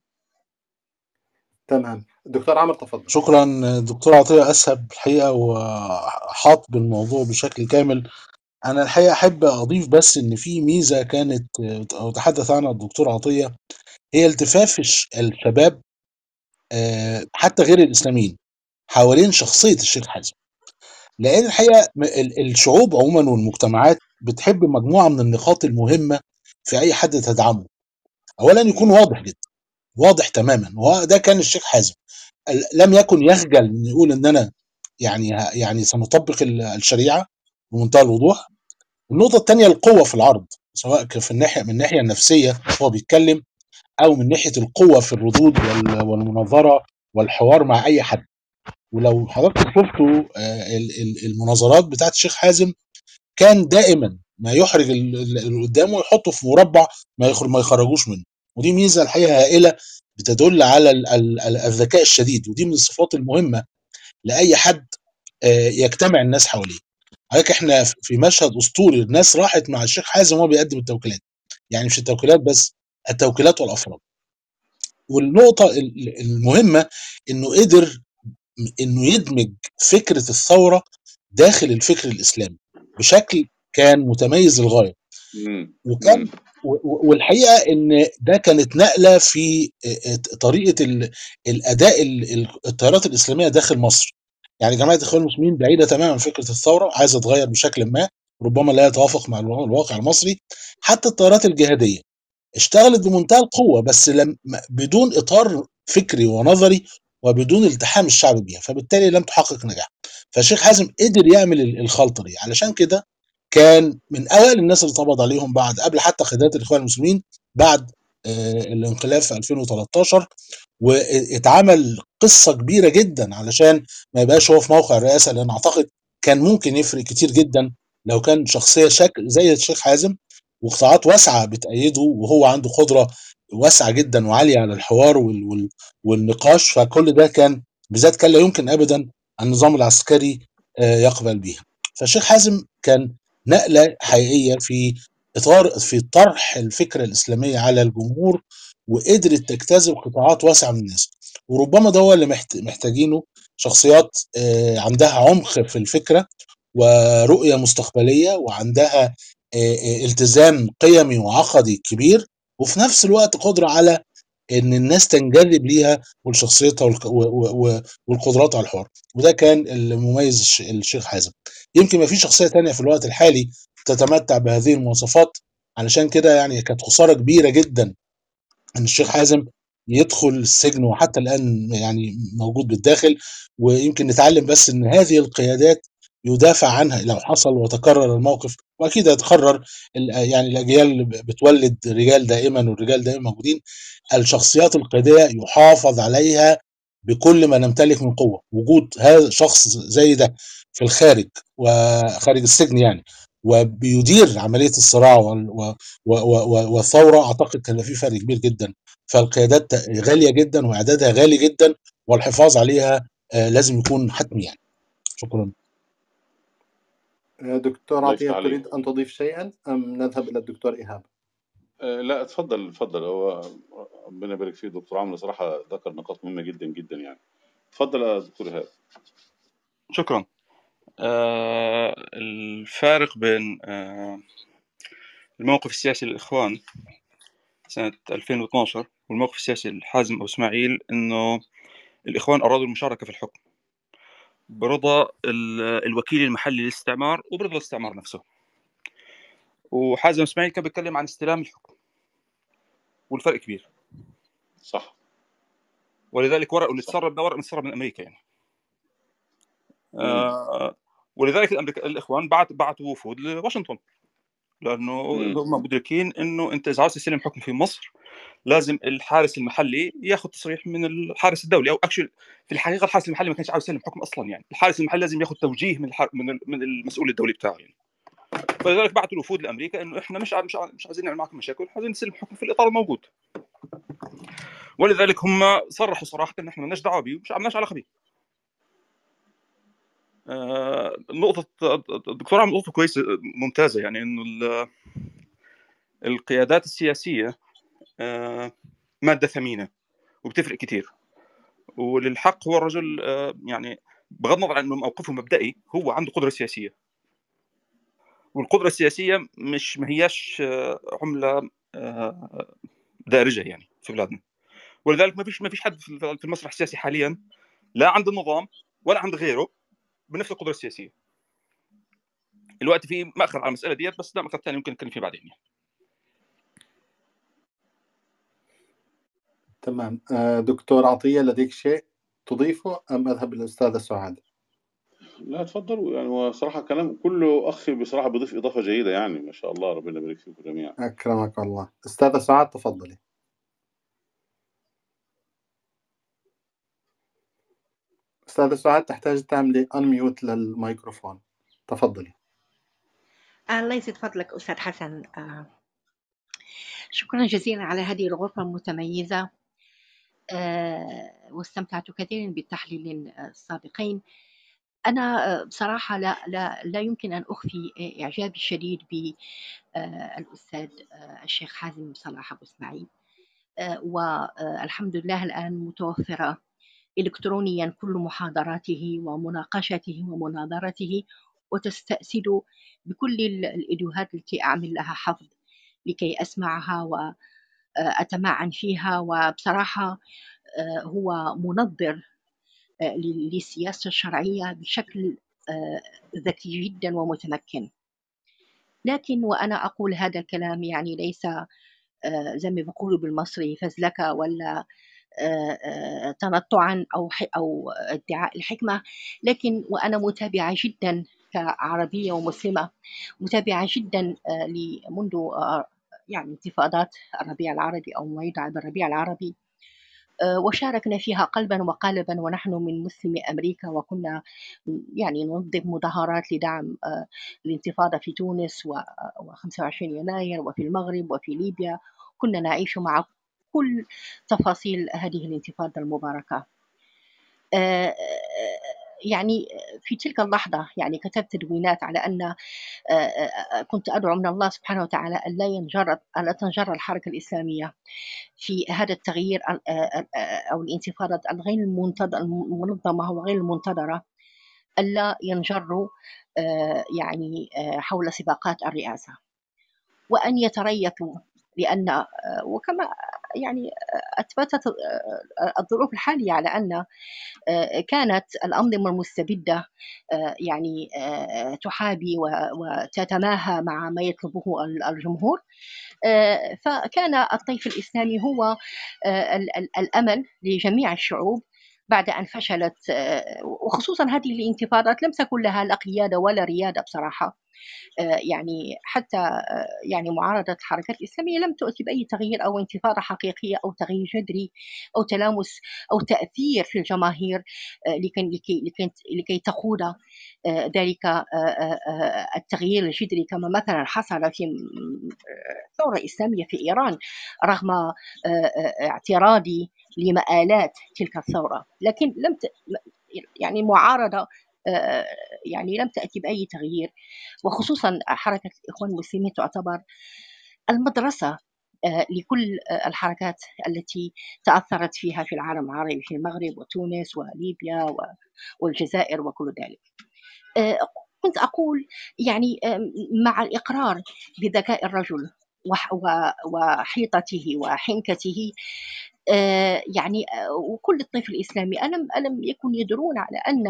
تمام. دكتور عمر تفضل. شكرا دكتور عطية أسهب الحقيقة وحاط بالموضوع بشكل كامل. أنا الحقيقة أحب أضيف بس إن في ميزة كانت أو تحدث عنها الدكتور عطية هي التفاف الشباب آه، حتى غير الإسلاميين. حوالين شخصية الشيخ حازم لأن الحقيقة الشعوب عموما والمجتمعات بتحب مجموعة من النقاط المهمة في أي حد تدعمه. اولا يكون واضح جدا واضح تماما وده كان الشيخ حازم لم يكن يخجل ان يقول إن أنا يعني يعني سنطبق الشريعة بمنتهى الوضوح. النقطة الثانية القوة في العرض سواء في الناحية من الناحية النفسية هو بيتكلم أو من ناحية القوة في الردود والمناظرة والحوار مع أي حد. ولو حضرتك شفتوا آه، المناظرات بتاعت الشيخ حازم كان دائما ما يحرج اللي قدامه يحطه في مربع ما ما يخرجوش منه. ودي ميزة الحقيقة هائلة بتدل على الذكاء الشديد ودي من الصفات المهمة لأي حد آه، يجتمع الناس حواليه. حضرتك إحنا في مشهد أسطوري الناس راحت مع الشيخ حازم وهو بيقدم التوكيلات. يعني مش التوكيلات بس التوكيلات والافراد والنقطة المهمة إنه قدر إنه يدمج فكرة الثورة داخل الفكر الإسلامي بشكل كان متميز للغاية. وكان والحقيقة إن ده كانت نقلة في طريقة الأداء التيارات الإسلامية داخل مصر. يعني جماعة الاخوان المسلمين بعيدة تماما عن فكرة الثورة عايزة تغير بشكل ما ربما لا يتوافق مع الواقع المصري. حتى التيارات الجهادية اشتغلت بمنتهى القوة بس لم بدون إطار فكري ونظري وبدون التحام الشعب بيها فبالتالي لم تحقق نجاح. فالشيخ حازم قدر يعمل الخلطة دي. علشان كده كان من أوائل الناس اللي اتقبض عليهم بعد قبل حتى قيادات الإخوان المسلمين بعد آه، الانقلاب في 2013 واتعمل قصة كبيرة جدا علشان ما يبقاش هو في موقع الرئاسة لأن أعتقد كان ممكن يفرق كتير جدا لو كان شخصية شكل زي الشيخ حازم وقطاعات واسعة بتأيده وهو عنده قدرة واسعة جدا وعالية على الحوار وال وال والنقاش فكل ده كان بالذات كان لا يمكن ابدا النظام العسكري آه، يقبل بيها. فالشيخ حازم كان نقلة حقيقية في اطار في طرح الفكرة الإسلامية على الجمهور وقدرت تجتذب قطاعات واسعة من الناس. وربما ده هو اللي محت- محتاجينه شخصيات آه، عندها عمق في الفكرة ورؤية مستقبلية وعندها آه، التزام قيمي وعقدي كبير. وفي نفس الوقت قدرة على إن الناس تنجذب ليها ولشخصيتها والقدرات على الحوار. وده كان المميز الش- الشيخ حازم. يمكن ما في شخصية تانية في الوقت الحالي تتمتع بهذه المواصفات علشان كده يعني كانت خسارة كبيرة جدا إن الشيخ حازم يدخل السجن وحتى الآن يعني موجود بالداخل ويمكن نتعلم بس إن هذه القيادات يدافع عنها لو حصل وتكرر الموقف وأكيد هيتكرر يعني الأجيال بتولد رجال دائما والرجال دائما موجودين الشخصيات القيادية يحافظ عليها بكل ما نمتلك من قوة. وجود هذا شخص زي ده في الخارج وخارج السجن يعني وبيدير عملية الصراع والثورة أعتقد كان في فرق كبير جدا. فالقيادات غالية جدا وإعدادها غالي جدا والحفاظ عليها آه، لازم يكون حتمي يعني. شكرا. دكتور الله عطية تريد أن تضيف شيئا أم نذهب إلى الدكتور إيهاب؟ آه، لا اتفضل اتفضل. هو ربنا يبارك فيه دكتور عمرو. صراحة ذكر نقاط مهمة جدا جدا يعني. اتفضل يا دكتور إيهاب. شكرا. آه الفارق بين آه الموقف السياسي للإخوان سنة 2012 والموقف السياسي لحازم أبو إسماعيل إنه الإخوان أرادوا المشاركة في الحكم. برضا ال- الوكيل المحلي للاستعمار وبرضا الاستعمار نفسه. وحازم إسماعيل كان بيتكلم عن استلام الحكم. والفرق كبير. صح. ولذلك ورق اللي تسرب ده ورق متسرب من أمريكا يعني. آه ولذلك الأمريكا الإخوان بعت بعتوا وفود لواشنطن. لأنه مم. هم مدركين إنه أنت إذا عاوز تستلم حكم في مصر لازم الحارس المحلي ياخذ تصريح من الحارس الدولي أو اكشن في الحقيقة الحارس المحلي ما كانش عاوز يستلم حكم أصلا يعني. الحارس المحلي لازم ياخذ توجيه من الحار... من ال- من المسؤول الدولي بتاعه يعني. فلذلك بعثوا الوفود لأمريكا إنه إحنا مش مش مش عايزين نعمل معكم مشاكل عايزين نستلم حكم في الإطار الموجود. ولذلك هم صرحوا صراحة إن إحنا مالناش دعوة بيه مش عملناش علاقة بيه. نقطة الدكتور عمل نقطة كويسة ممتازة يعني ال- القيادات السياسية آه، مادة ثمينة وبتفرق كتير. وللحق هو الرجل آه، يعني بغض النظر عن إنه موقفه مبدئي هو عنده قدرة سياسية. والقدرة السياسية مش ما هياش آه، عملة آه، دارجة يعني في بلادنا. ولذلك ما فيش ما فيش حد في المسرح السياسي حاليا لا عند النظام ولا عند غيره. بنفس القدرة السياسية. الوقت في مأخذ على المسألة ديت بس ده مأخذ ثاني ممكن نتكلم فيه بعدين يعني. تمام. آه، دكتور عطية لديك شيء تضيفه أم أذهب للأستاذة سعاد؟ لا اتفضلوا يعني هو صراحة كلام كله اخ بصراحة بيضيف إضافة جيدة يعني ما شاء الله ربنا يبارك فيكم جميعا. أكرمك الله. أستاذة سعاد تفضلي. أستاذة سعاد تحتاج تعملي أنميوت للميكروفون. تفضلي. الله يزيد فضلك أستاذ حسن. آه، شكرا جزيلا على هذه الغرفة المتميزة. آه، واستمتعت كثيرا بالتحليل السابقين. أنا آه، بصراحة لا, لا, لا يمكن أن أخفي إعجابي الشديد بالأستاذ الشيخ حازم صلاح أبو إسماعيل. آه، والحمد لله الآن متوفرة. إلكترونيا كل محاضراته ومناقشته ومناظرته وتستأسد بكل ال- الإيديوهات التي أعمل لها حفظ لكي أسمعها وأتمعن فيها. وبصراحة آه، هو منظر آه، لل- للسياسة الشرعية بشكل آه، ذكي جدا ومتمكن. لكن وأنا أقول هذا الكلام يعني ليس آه، زي ما بيقولوا بالمصري فزلكة ولا آه، آه، تنطعا أو ح- أو ادعاء الحكمة. لكن وأنا متابعة جدا كعربية ومسلمة متابعة جدا آه، منذ آه، يعني انتفاضات الربيع العربي أو ما يدعى بالربيع العربي. آه، وشاركنا فيها قلبا وقالبا ونحن من مسلمي أمريكا وكنا يعني ننظم مظاهرات لدعم آه، الانتفاضة في تونس و 25 يناير وفي المغرب وفي ليبيا. كنا نعيش مع بكل تفاصيل هذه الانتفاضة المباركة. آه، يعني في تلك اللحظة يعني كتبت تدوينات على أن كنت أدعو من الله سبحانه وتعالى أن لا ينجر أن تنجر الحركة الإسلامية في هذا التغيير أو الانتفاضة الغير المنظمة وغير المنتظرة ألا ينجروا يعني حول سباقات الرئاسة. وأن يتريثوا لأن وكما يعني أثبتت الظروف الحالية على أن كانت الأنظمة المستبدة يعني تحابي وتتماهى مع ما يطلبه الجمهور. فكان الطيف الإسلامي هو الأمل لجميع الشعوب بعد أن فشلت وخصوصا هذه الانتفاضات لم تكن لها لا قيادة ولا ريادة بصراحة. آه، يعني حتى آه، يعني معارضة الحركات الإسلامية لم تؤتي بأي تغيير أو انتفاضة حقيقية أو تغيير جذري أو تلامس أو تأثير في الجماهير آه، لكي لكي لكي, لكي تقود ذلك التغيير الجذري كما مثلا حصل في الثورة الإسلامية في إيران رغم اعتراضي لمآلات تلك الثورة. لكن لم ت... يعني معارضة يعني لم تأتي بأي تغيير. وخصوصا حركة الإخوان المسلمين تعتبر المدرسة آه، لكل الحركات التي تأثرت فيها في العالم العربي في المغرب وتونس وليبيا والجزائر وكل ذلك. آه، كنت أقول يعني مع الإقرار بذكاء الرجل وحيطته وحنكته آه، يعني آه، وكل الطيف الإسلامي. ألم ألم يكن يدرون على أن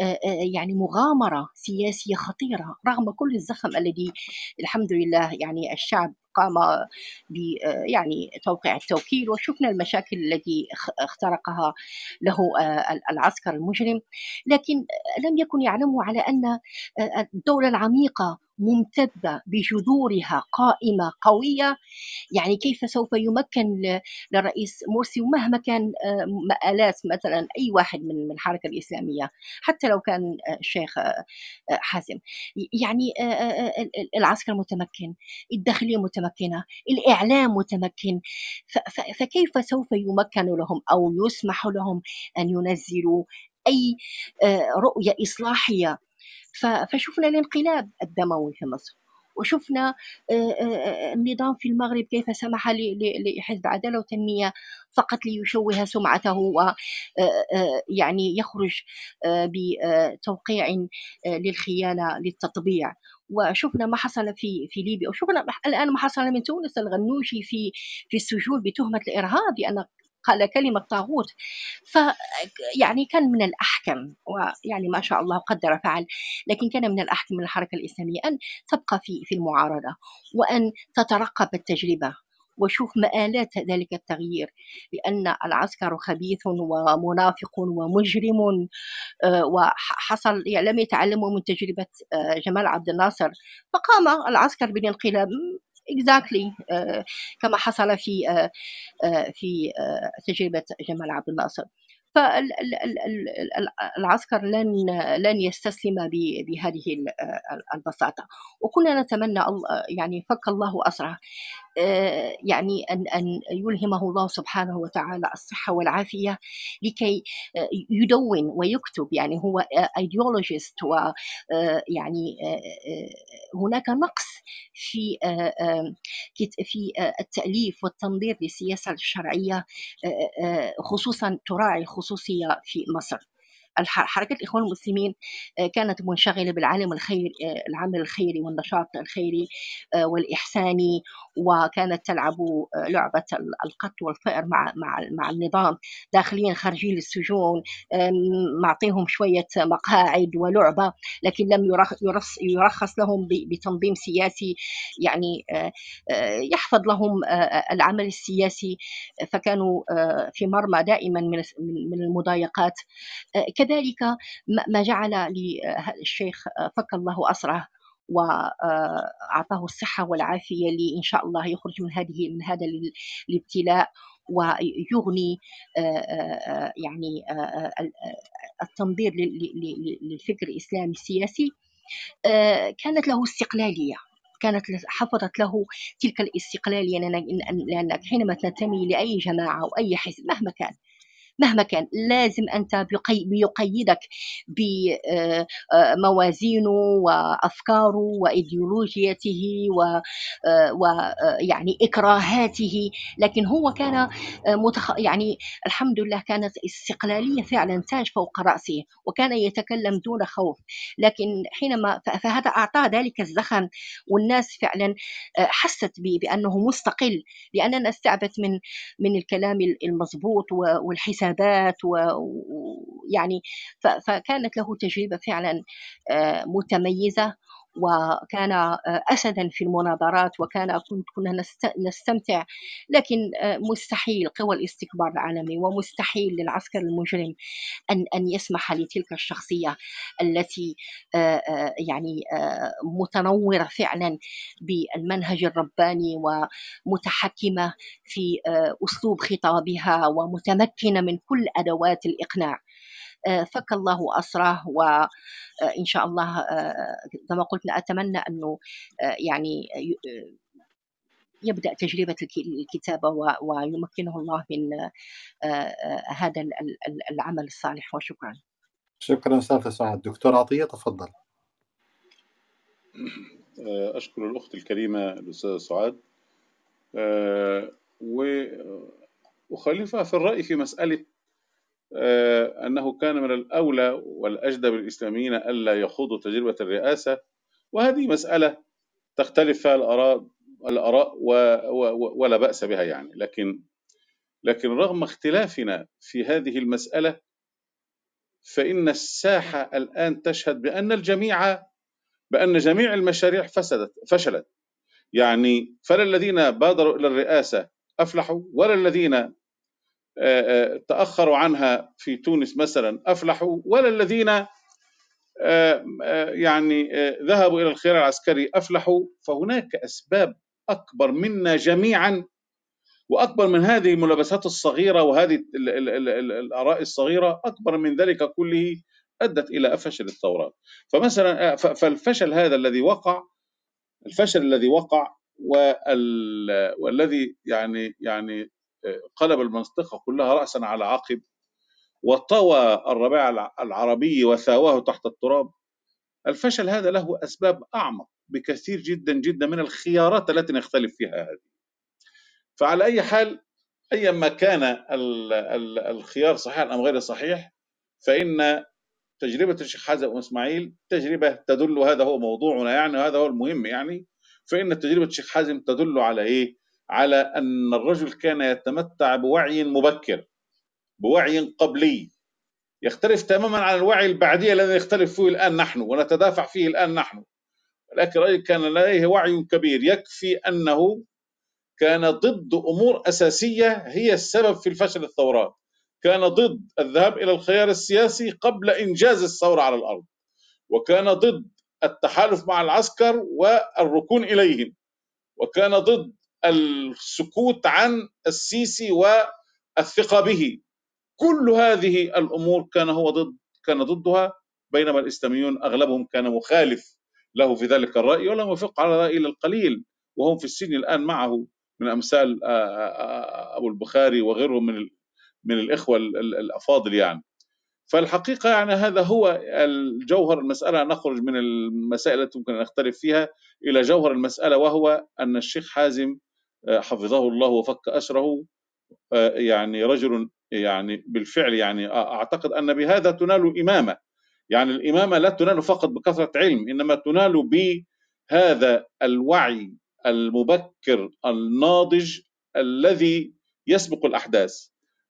آه، يعني مغامرة سياسية خطيرة رغم كل الزخم الذي الحمد لله يعني الشعب قام ب يعني توقيع التوكيل وشفنا المشاكل التي اخترقها له العسكر المجرم. لكن لم يكن يعلموا على أن الدولة العميقة ممتدة بجذورها قائمة قوية. يعني كيف سوف يمكن للرئيس مرسي ومهما كان آه، مآلات مثلا أي واحد من الحركة الإسلامية حتى لو كان الشيخ آه، آه، حازم. يعني العسكر متمكن الداخلية متمكنة الإعلام متمكن. فكيف سوف يمكن لهم أو يسمح لهم أن ينزلوا أي رؤية إصلاحية؟ فشفنا الانقلاب الدموي في مصر. وشفنا النظام في المغرب كيف سمح لحزب العداله والتنميه فقط ليشوه سمعته ويعني يخرج بتوقيع للخيانة للتطبيع. وشفنا ما حصل في في ليبيا وشفنا الآن ما حصل من تونس الغنوشي في في السجون بتهمة الإرهاب لأن قال كلمة طاغوت. ف يعني كان من الأحكم ويعني ما شاء الله قدر فعل لكن كان من الأحكم من الحركة الإسلامية أن تبقى في في المعارضة وأن تترقب التجربة وشوف مآلات ذلك التغيير لأن العسكر خبيث ومنافق ومجرم آه، وحصل يعني لم يتعلموا من تجربة آه، جمال عبد الناصر فقام العسكر بالانقلاب. Exactly. uh, كما حصل في uh, uh, في تجربة جمال عبد الناصر. فالعسكر لن لن يستسلم بهذه البساطة. وكنا نتمنى يعني فك الله أسره. آه، يعني أن أن يلهمه الله سبحانه وتعالى الصحة والعافية لكي آه، يدون ويكتب. يعني هو ايديولوجيست ويعني آه، هناك نقص في في التأليف والتنظير للسياسة الشرعية خصوصا تراعي الخصوصية في مصر. حركة الإخوان المسلمين آه، كانت منشغلة بالعالم الخير آه، العمل الخيري والنشاط الخيري آه، والإحساني وكانت تلعب لعبة القط والفئر مع مع مع النظام. داخلين خارجين للسجون معطيهم شوية مقاعد ولعبة لكن لم يرخص لهم بتنظيم سياسي يعني يحفظ لهم العمل السياسي. فكانوا في مرمى دائما من المضايقات. كذلك ما جعل للشيخ فك الله أسره وأعطاه الصحة والعافية لإن شاء الله يخرج من هذه من هذا الابتلاء ويغني يعني التنظير للفكر الإسلامي السياسي. كانت له استقلالية. كانت حفظت له تلك الاستقلالية لأنك حينما تنتمي لأي جماعة أو أي حزب مهما كان مهما كان لازم أنت بيقيدك بموازينه وأفكاره وإيديولوجيته ويعني إكراهاته. لكن هو كان متخ... يعني الحمد لله كانت استقلالية فعلا تاج فوق رأسه وكان يتكلم دون خوف. لكن حينما فهذا أعطاه ذلك الزخم والناس فعلا حست بأنه مستقل لأننا استعبت من من الكلام المضبوط والحساب حسابات ويعني فكانت له تجربة فعلا آه، متميزة. وكان آه، اسدا في المناظرات وكان كنا نستمتع لكن آه، مستحيل قوى الاستكبار العالمي ومستحيل للعسكر المجرم أن أن يسمح لتلك الشخصية التي يعني متنورة فعلا بالمنهج الرباني ومتحكمة في أسلوب خطابها ومتمكنة من كل أدوات الإقناع. فك الله أسره وإن شاء الله كما قلت أتمنى أنه يعني يبدأ تجربة الكتابة ويمكنه الله من هذا العمل الصالح. وشكرا. شكرا أستاذ سعاد دكتور عطية تفضل. أشكر الأخت الكريمة الأستاذة سعاد. وأخالفها في الرأي في مسألة آه، أنه كان من الأولى والأجدى بالإسلاميين ألا يخوضوا تجربة الرئاسة. وهذه مسألة تختلف فيها الآراء الآراء ولا بأس بها يعني. لكن لكن رغم اختلافنا في هذه المسألة فإن الساحة الآن تشهد بأن الجميع بأن جميع المشاريع فسدت فشلت. يعني فلا الذين بادروا إلى الرئاسة أفلحوا ولا الذين آه، آه، تأخروا عنها في تونس مثلا أفلحوا ولا الذين آه، يعني ذهبوا إلى الخيار العسكري أفلحوا. فهناك أسباب أكبر منا جميعا وأكبر من هذه الملابسات الصغيرة وهذه الآراء الصغيرة أكبر من ذلك كله أدت إلى فشل الثورات. فمثلا فالفشل هذا الذي وقع الفشل الذي وقع والذي يعني يعني قلب المنطقة كلها رأسا على عقب وطوى الربيع العربي وثاواه تحت التراب الفشل هذا له أسباب أعمق بكثير جدا جدا من الخيارات التي نختلف فيها هذه فعلى أي حال أيما كان الخيار صحيح أم غير صحيح فإن تجربة الشيخ حازم وإسماعيل تجربة تدل هذا هو موضوعنا يعني وهذا هو المهم يعني فإن تجربة الشيخ حازم تدل على إيه؟ على أن الرجل كان يتمتع بوعي مبكر بوعي قبلي. يختلف تماما عن الوعي البعدي الذي نختلف فيه الآن نحن ونتدافع فيه الآن نحن. لكن الرجل كان لديه وعي كبير. يكفي أنه كان ضد أمور أساسية هي السبب في الفشل الثورات. كان ضد الذهاب إلى الخيار السياسي قبل إنجاز الثورة على الأرض. وكان ضد التحالف مع العسكر والركون إليهم. وكان ضد السكوت عن السيسي والثقة به. كل هذه الأمور كان هو ضد كان ضدها. بينما الإسلاميون أغلبهم كان مخالف له في ذلك الرأي ولم يفق على رأي القليل. وهم في السجن الآن معه من أمثال أبو البخاري وغيرهم من من الإخوة الأفاضل يعني. فالحقيقة يعني هذا هو الجوهر المسألة. نخرج من المسائل التي ممكن أن نختلف فيها إلى جوهر المسألة وهو أن الشيخ حازم حفظه الله وفك أسره. آه، يعني رجل يعني بالفعل يعني أعتقد أن بهذا تنال إمامة. يعني الإمامة لا تنال فقط بكثرة علم إنما تنال بهذا الوعي المبكر الناضج الذي يسبق الأحداث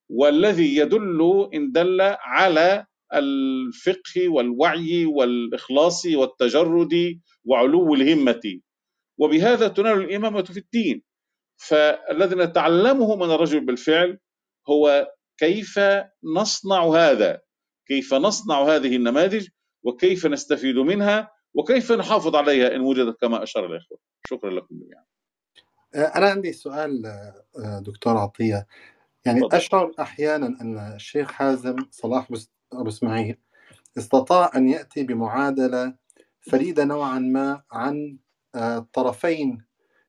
والذي يدل إن دل على الفقه والوعي والإخلاص والتجرد وعلو الهمة. وبهذا تنال الإمامة في الدين. فالذي نتعلمه من الرجل بالفعل هو كيف نصنع هذا كيف نصنع هذه النماذج وكيف نستفيد منها وكيف نحافظ عليها إن وجدت كما أشار الإخوة. شكرا لكم جميعا. أنا عندي سؤال آه، دكتور عطية. يعني فضل. أشعر أحيانا أن الشيخ حازم صلاح أبو إسماعيل استطاع أن يأتي بمعادلة فريدة نوعا ما عن الطرفين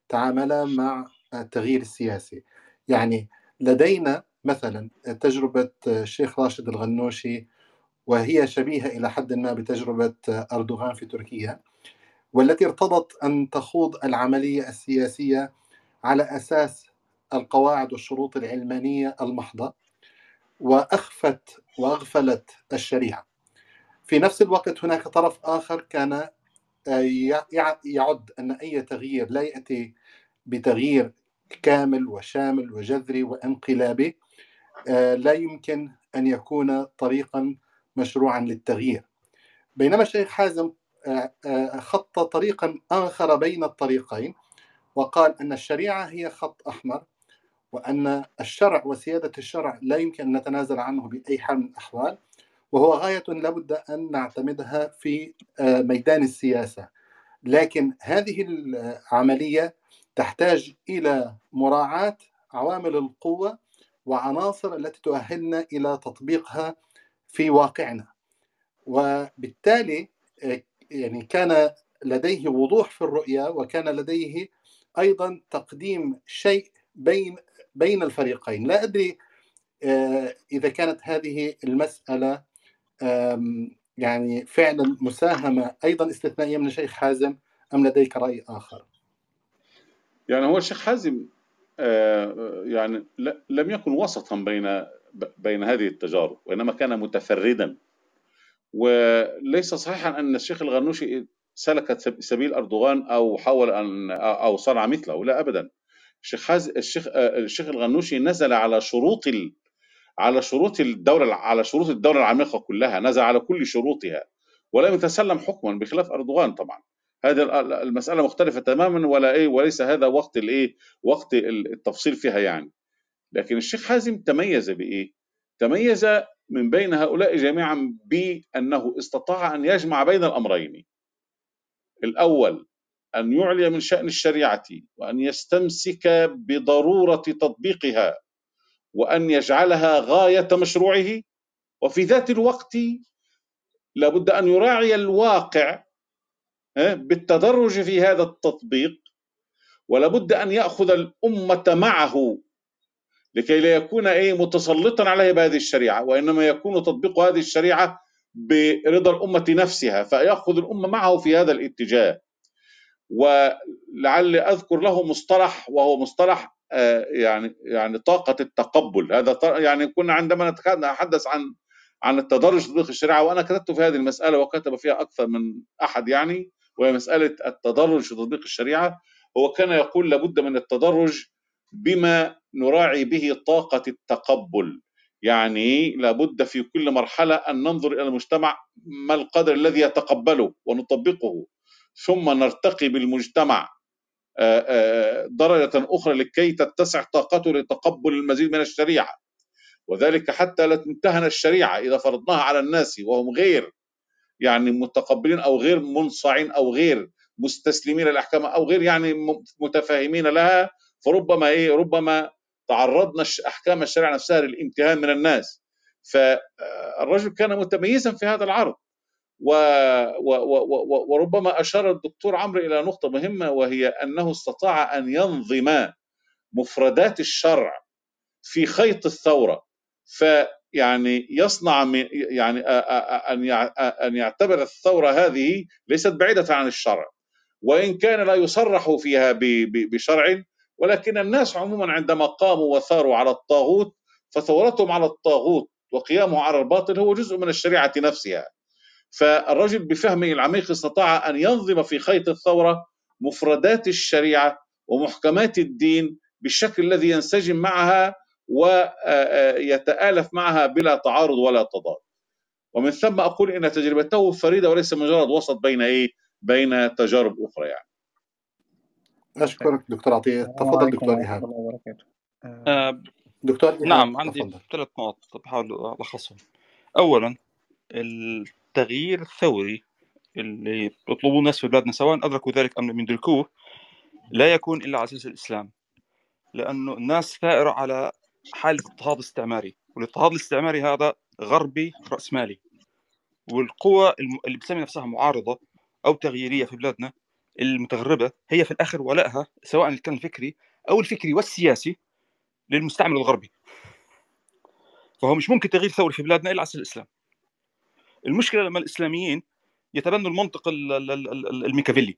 تعاملا مع التغيير السياسي. يعني لدينا مثلا تجربة الشيخ راشد الغنوشي وهي شبيهة إلى حد ما بتجربة أردوغان في تركيا والتي ارتضت أن تخوض العملية السياسية على أساس القواعد والشروط العلمانية المحضة وأخفت وأغفلت الشريعة. في نفس الوقت هناك طرف آخر كان يعد أن أي تغيير لا يأتي بتغيير كامل وشامل وجذري وانقلابي لا يمكن أن يكون طريقا مشروعا للتغيير. بينما الشيخ حازم خط طريقا آخر بين الطريقين وقال أن الشريعة هي خط أحمر وأن الشرع وسيادة الشرع لا يمكن أن نتنازل عنه بأي حال من الأحوال وهو غاية لابد أن نعتمدها في ميدان السياسة. لكن هذه العملية تحتاج إلى مراعاة عوامل القوة وعناصر التي تؤهلنا إلى تطبيقها في واقعنا وبالتالي يعني كان لديه وضوح في الرؤية وكان لديه أيضا تقديم شيء بين بين الفريقين لا أدري إذا كانت هذه المسألة يعني فعلا مساهمة أيضا استثنائية من الشيخ حازم أم لديك رأي آخر؟ يعني هو الشيخ حازم يعني لم يكن وسطا بين بين هذه التجارب وإنما كان متفردا. وليس صحيحا أن الشيخ الغنوشي سلك سبيل أردوغان أو حاول أن أو صنع مثله لا أبدا. الشيخ حاز الشيخ الشيخ الغنوشي نزل على شروط ال... على شروط الدولة على شروط الدولة العميقة كلها نزل على كل شروطها ولم يتسلم حكما بخلاف أردوغان طبعا. هذه المسألة مختلفة تماما ولا إيه وليس هذا وقت الإيه وقت التفصيل فيها يعني. لكن الشيخ حازم تميز بإيه؟ تميز من بين هؤلاء جميعا بأنه استطاع أن يجمع بين الأمرين. الأول أن يعلي من شأن الشريعة وأن يستمسك بضرورة تطبيقها وأن يجعلها غاية مشروعه. وفي ذات الوقت لابد أن يراعي الواقع بالتدرج في هذا التطبيق ولابد أن يأخذ الأمة معه لكي لا يكون إيه متسلطا عليه بهذه الشريعة وإنما يكون تطبيق هذه الشريعة برضا الأمة نفسها فيأخذ الأمة معه في هذا الاتجاه. ولعل أذكر له مصطلح وهو مصطلح يعني يعني طاقة التقبل. هذا يعني كنا عندما نتحدث عن عن التدرج في تطبيق الشريعة وأنا كتبت في هذه المسألة وكتب فيها أكثر من أحد يعني وهي مساله التدرج في تطبيق الشريعة هو كان يقول لابد من التدرج بما نراعي به طاقة التقبل. يعني لابد في كل مرحلة أن ننظر إلى المجتمع ما القدر الذي يتقبله ونطبقه ثم نرتقي بالمجتمع درجة أخرى لكي تتسع طاقته لتقبل المزيد من الشريعة. وذلك حتى لا تمتهن الشريعة إذا فرضناها على الناس وهم غير يعني متقبلين أو غير منصعين أو غير مستسلمين للأحكام أو غير يعني متفاهمين لها فربما إيه؟ ربما تعرضنا أحكام الشريعة نفسها للامتهان من الناس. فالرجل كان متميزا في هذا العرض. و و و وربما أشار الدكتور عمرو إلى نقطة مهمة وهي أنه استطاع أن ينظم مفردات الشرع في خيط الثورة. فيعني يصنع يعني أن أن يعتبر الثورة هذه ليست بعيدة عن الشرع. وإن كان لا يصرح فيها بشرع ولكن الناس عموما عندما قاموا وثاروا على الطاغوت فثورتهم على الطاغوت وقيامه على الباطل هو جزء من الشريعة نفسها. فالرجل بفهمه العميق استطاع أن ينظم في خيط الثورة مفردات الشريعة ومحكمات الدين بالشكل الذي ينسجم معها ويتآلف معها بلا تعارض ولا تضاد. ومن ثم أقول إن تجربته فريدة وليس مجرد وسط بين إيه؟ بين تجارب أخرى يعني. أشكرك دكتور عطية. تفضل دكتور إيهاب. آه دكتور إيهاب نعم عندي. ثلاث نقط بحاول ألخصهم. أولا التغيير الثوري اللي يطلبوه الناس في بلادنا سواء أدركوا ذلك أم لم يدركوه لا يكون إلا على أساس الإسلام. لأنه الناس ثائرة على حالة اضطهاد استعماري والاضطهاد الاستعماري هذا غربي رأسمالي. والقوى اللي بتسمي نفسها معارضة أو تغييرية في بلادنا المتغربة هي في الآخر ولائها سواء كان الفكري أو الفكري والسياسي للمستعمر الغربي. فهو مش ممكن تغيير ثوري في بلادنا إلا عصر الإسلام. المشكلة لما الإسلاميين يتبنوا المنطق الميكافيلي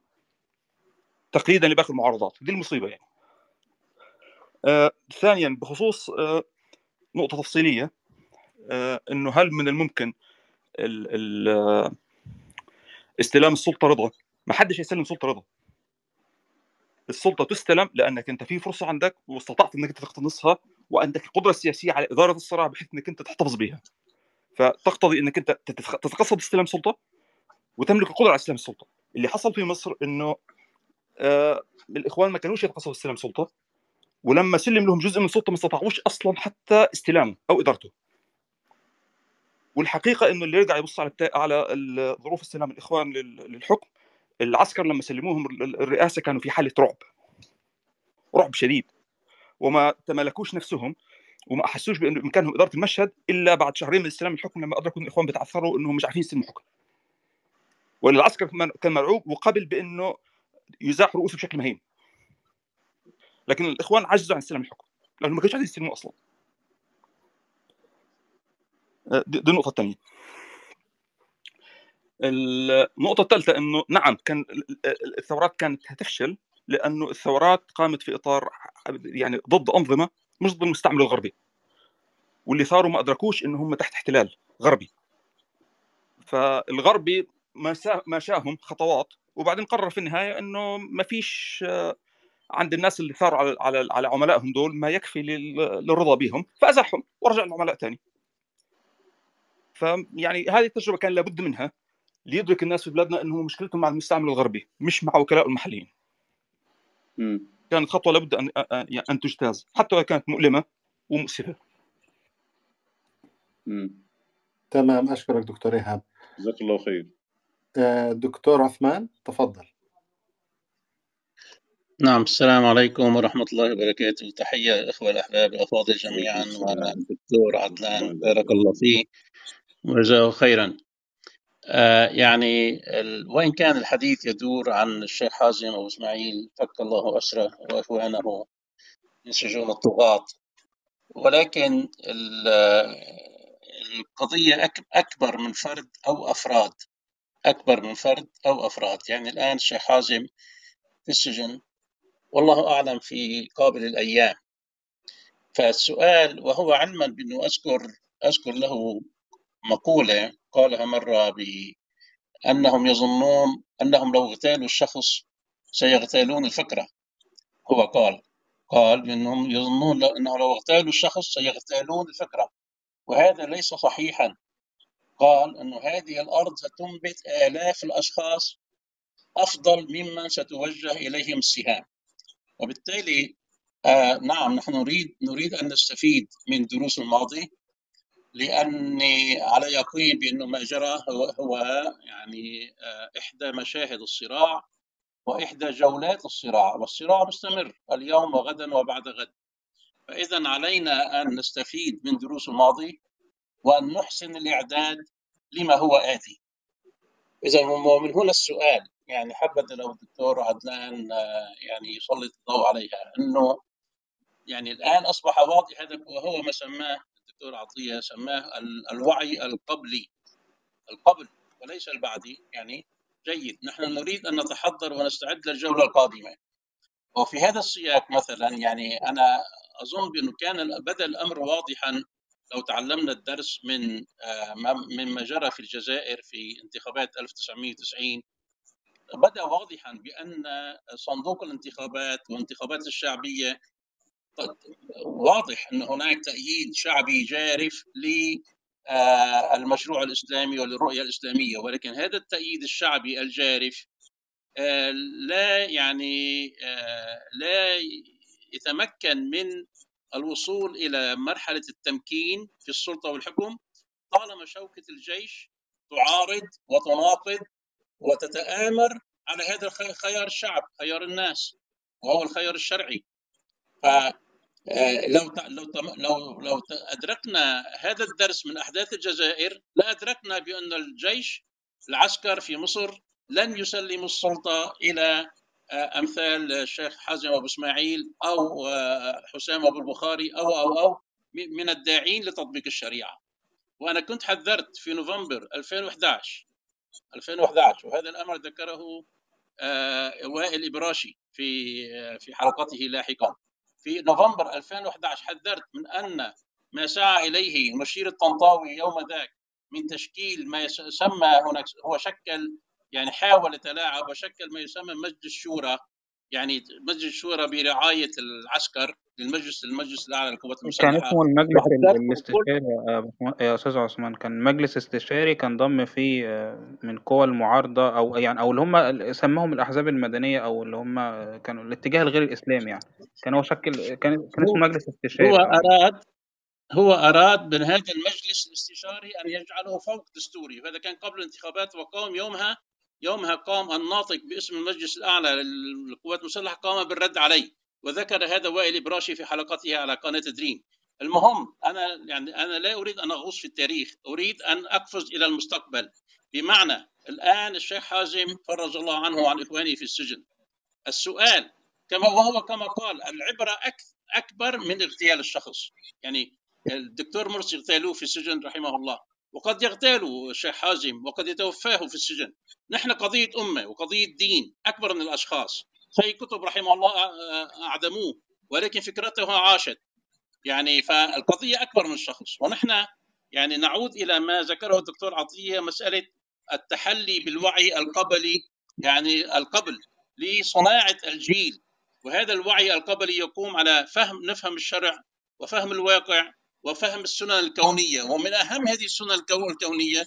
تقييدا لباقي المعارضات. دي المصيبة يعني. ثانيا بخصوص آه، نقطة تفصيلية آه، إنه هل من الممكن ال ال آه، استلام السلطة رضا؟ ما حدش يسلم سلطة رضا. السلطة تستلم لأنك أنت في فرصة عندك واستطعت إنك أنت تقتنصها وعندك القدره السياسيه على إدارة الصراع بحيث إنك أنت تحتفظ بها فتقتضي إنك أنت تتقصد استلام سلطة وتملك القدرة على استلام السلطة. اللي حصل في مصر إنه آه الإخوان ما كانوش يتقصدوا استلام سلطة. ولما سلم لهم جزء من السلطة ما استطاعوش أصلا حتى استلامه أو إدارته. والحقيقة إنه اللي يرجع يبص على على ظروف استلام الإخوان للحكم العسكر لما سلموهم الرئاسة كانوا في حالة رعب. رعب شديد. وما تملكوش نفسهم وما أحسوش بانه بإمكانهم إدارة المشهد إلا بعد شهرين من استلام الحكم لما أدركوا إن الإخوان بيتعثروا إنهم مش عارفين يستلموا الحكم ولا العسكر كان مرعوب وقبل بإنه يزاح رؤوسه بشكل مهين. لكن الإخوان عجزوا عن استلام الحكم لانهم ما كانوش عايزين يستلموه أصلا. دي النقطة الثانية. النقطة الثالثة إنه نعم كان الثورات كانت هتفشل لأنه الثورات قامت في إطار يعني ضد أنظمة مش ضد المستعمر الغربي. واللي صاروا ما أدركوش إن هم تحت احتلال غربي. فالغربي ما شاهم خطوات وبعدين قرر في النهاية إنه ما فيش عند الناس اللي ثاروا على على على عملائهم دول ما يكفي للرضا بهم فأزحهم ورجع العملاء ثاني فيعني هذه التجربة كان لابد منها ليدرك الناس في بلادنا إنه مشكلتهم مع المستعمر الغربي مش مع وكلاء المحليين. م. كانت خطوة لابد ان أن تجتاز حتى لو كانت مؤلمة ومؤسفة. تمام أشكرك دكتور إيهاب. جزاك الله خير. آه، دكتور عثمان تفضل. نعم السلام عليكم ورحمة الله وبركاته. تحية الإخوة الأحباب الأفاضل جميعا والدكتور عدنان بارك الله فيه وجزاه خيرا. آه يعني وإن كان الحديث يدور عن الشيخ حازم أبو إسماعيل فك الله أسره وإخوانه من سجون الطغاة. ولكن القضية أكبر من فرد أو أفراد. أكبر من فرد أو أفراد. يعني الآن الشيخ حازم في السجن والله أعلم في قابل الأيام. فالسؤال وهو علما بأنه أذكر أذكر له مقولة قالها مرة بأنهم يظنون أنهم لو اغتالوا الشخص سيغتالون الفكرة. هو قال قال بأنهم يظنون أنه لو اغتالوا الشخص سيغتالون الفكرة. وهذا ليس صحيحا. قال أن هذه الأرض ستنبت آلاف الأشخاص أفضل ممن ستوجه إليهم السهام. وبالتالي آه نعم نحن نريد نريد أن نستفيد من دروس الماضي لأني على يقين بأنه ما جرى هو, هو يعني آه إحدى مشاهد الصراع وإحدى جولات الصراع والصراع مستمر اليوم وغدا وبعد غد. فإذا علينا أن نستفيد من دروس الماضي وأن نحسن الإعداد لما هو آتي. إذا من هنا السؤال يعني حبذا لو الدكتور عدنان آه، يعني يسلط الضوء عليها. أنه يعني الآن أصبح واضح هذا وهو ما سماه الدكتور عطية سماه الوعي القبلي. القبل وليس البعدي يعني جيد. نحن نريد أن نتحضر ونستعد للجولة القادمة. وفي هذا السياق مثلا يعني أنا أظن بأنه كان بدأ الأمر واضحا لو تعلمنا الدرس من آه، مما جرى في الجزائر في انتخابات 1990 بدأ واضحا بأن صندوق الانتخابات والانتخابات الشعبية واضح إن هناك تأييد شعبي جارف للمشروع الإسلامي وللرؤية الإسلامية ولكن هذا التأييد الشعبي الجارف آه، لا يعني آه، لا يتمكن من الوصول إلى مرحلة التمكين في السلطة والحكم. طالما شوكة الجيش تعارض وتناقض وتتآمر على هذا خيار الشعب خيار الناس وهو الخيار الشرعي. ف آه، لو لو لو لو أدركنا هذا الدرس من أحداث الجزائر لادركنا بأن الجيش العسكر في مصر لن يسلموا السلطة إلى آه، أمثال الشيخ حازم أبو إسماعيل أو آه، حسام أبو البخاري أو أو أو من الداعين لتطبيق الشريعة. وأنا كنت حذرت في نوفمبر 2011 2011 وهذا الأمر ذكره آه، وائل إبراشي في في حلقته لاحقا. في نوفمبر 2011 حذرت من أن ما سعى إليه مشير الطنطاوي يوم ذاك من تشكيل ما يسمى هناك هو شكل يعني حاول يتلاعب وشكل ما يسمى مجلس الشورى. يعني مجلس الشورى برعاية العسكر للمجلس المجلس الأعلى للقوات المسلحة. كان اسمه المجلس الاستشاري يا باشمهندس- يا أستاذ عثمان كان مجلس استشاري كان ضم فيه آه، من قوى المعارضة أو يعني أو اللي هم سماهم الأحزاب المدنية أو اللي هم كانوا الاتجاه الغير الإسلامي يعني. كان هو شكل كان كان اسمه مجلس استشاري. هو أراد هو أراد من هذا المجلس الاستشاري أن يجعله فوق دستوري. وهذا كان قبل الانتخابات وقام يومها يومها قام الناطق باسم المجلس الأعلى للقوات المسلحة قام بالرد عليه وذكر هذا وائل إبراشي في حلقته على قناة دريم. المهم أنا يعني أنا لا أريد أن أغوص في التاريخ أريد أن أقفز إلى المستقبل. بمعنى الآن الشيخ حازم فرج الله عنه وعن إخوانه في السجن. السؤال كما وهو كما قال العبرة أك- أكبر من اغتيال الشخص. يعني الدكتور مرسي اغتالوه في السجن رحمه الله. وقد يغتالوا الشيخ حازم وقد يتوفاه في السجن. نحن قضية أمة وقضية دين أكبر من الأشخاص. شيء كتب رحمه الله أ- أعدموه ولكن فكرته عاشت. يعني فالقضية أكبر من الشخص. ونحن يعني نعود إلى ما ذكره الدكتور عطية مسألة التحلي بالوعي القبلي يعني القبل لصناعة الجيل. وهذا الوعي القبلي يقوم على فهم نفهم الشرع وفهم الواقع وفهم السنن الكونية. ومن أهم هذه السنن الكو- الكونية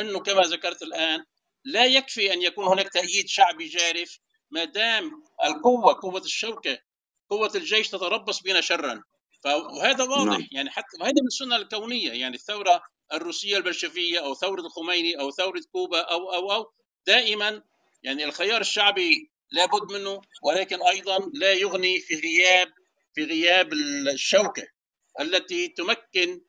أنه كما ذكرت الآن لا يكفي أن يكون هناك تأييد شعبي جارف ما دام القوة قوة الشوكة قوة الجيش تتربص بنا شرا. فهذا واضح. نعم. يعني حتى وهذا من السنة الكونية. يعني الثورة الروسية البلشفية أو ثورة الخميني أو ثورة كوبا أو أو أو دائما يعني الخيار الشعبي لابد منه ولكن أيضا لا يغني في غياب في غياب الشوكة. التي تمكن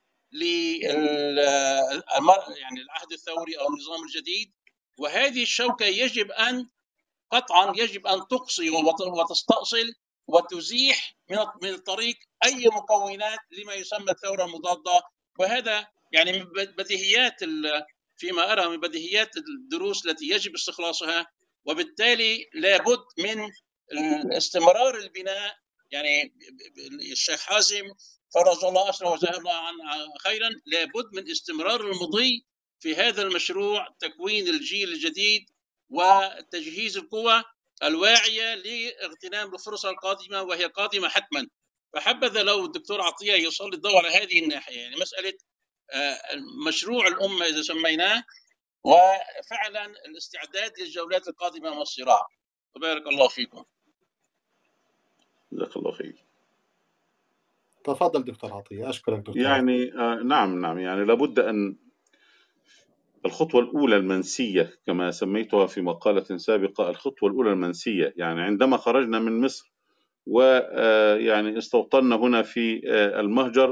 يعني العهد الثوري أو النظام الجديد. وهذه الشوكة يجب أن قطعا يجب أن تقصي وت- وتستأصل وتزيح من من الطريق أي مكونات لما يسمى الثورة المضادة. وهذا يعني من بديهيات فيما أرى من بديهيات الدروس التي يجب استخلاصها. وبالتالي لابد من استمرار البناء. يعني الشيخ حازم فرج الله اسره وجزاه الله عن خيرا لابد من استمرار المضي في هذا المشروع تكوين الجيل الجديد وتجهيز القوى الواعية لاغتنام الفرصة القادمة وهي قادمة حتما. فحبذا لو الدكتور عطية يسلط الضوء على هذه الناحية يعني مسألة آه، مشروع الأمة إذا سميناه وفعلا الاستعداد للجولات القادمة من الصراع وبارك الله فيكم. جزاك الله خير. تفضل دكتور عطية أشكرك دكتور. يعني آه نعم نعم يعني لابد أن الخطوة الأولى المنسية كما سميتها في مقالة سابقة الخطوة الأولى المنسية يعني عندما خرجنا من مصر ويعني استوطنا هنا في آه، المهجر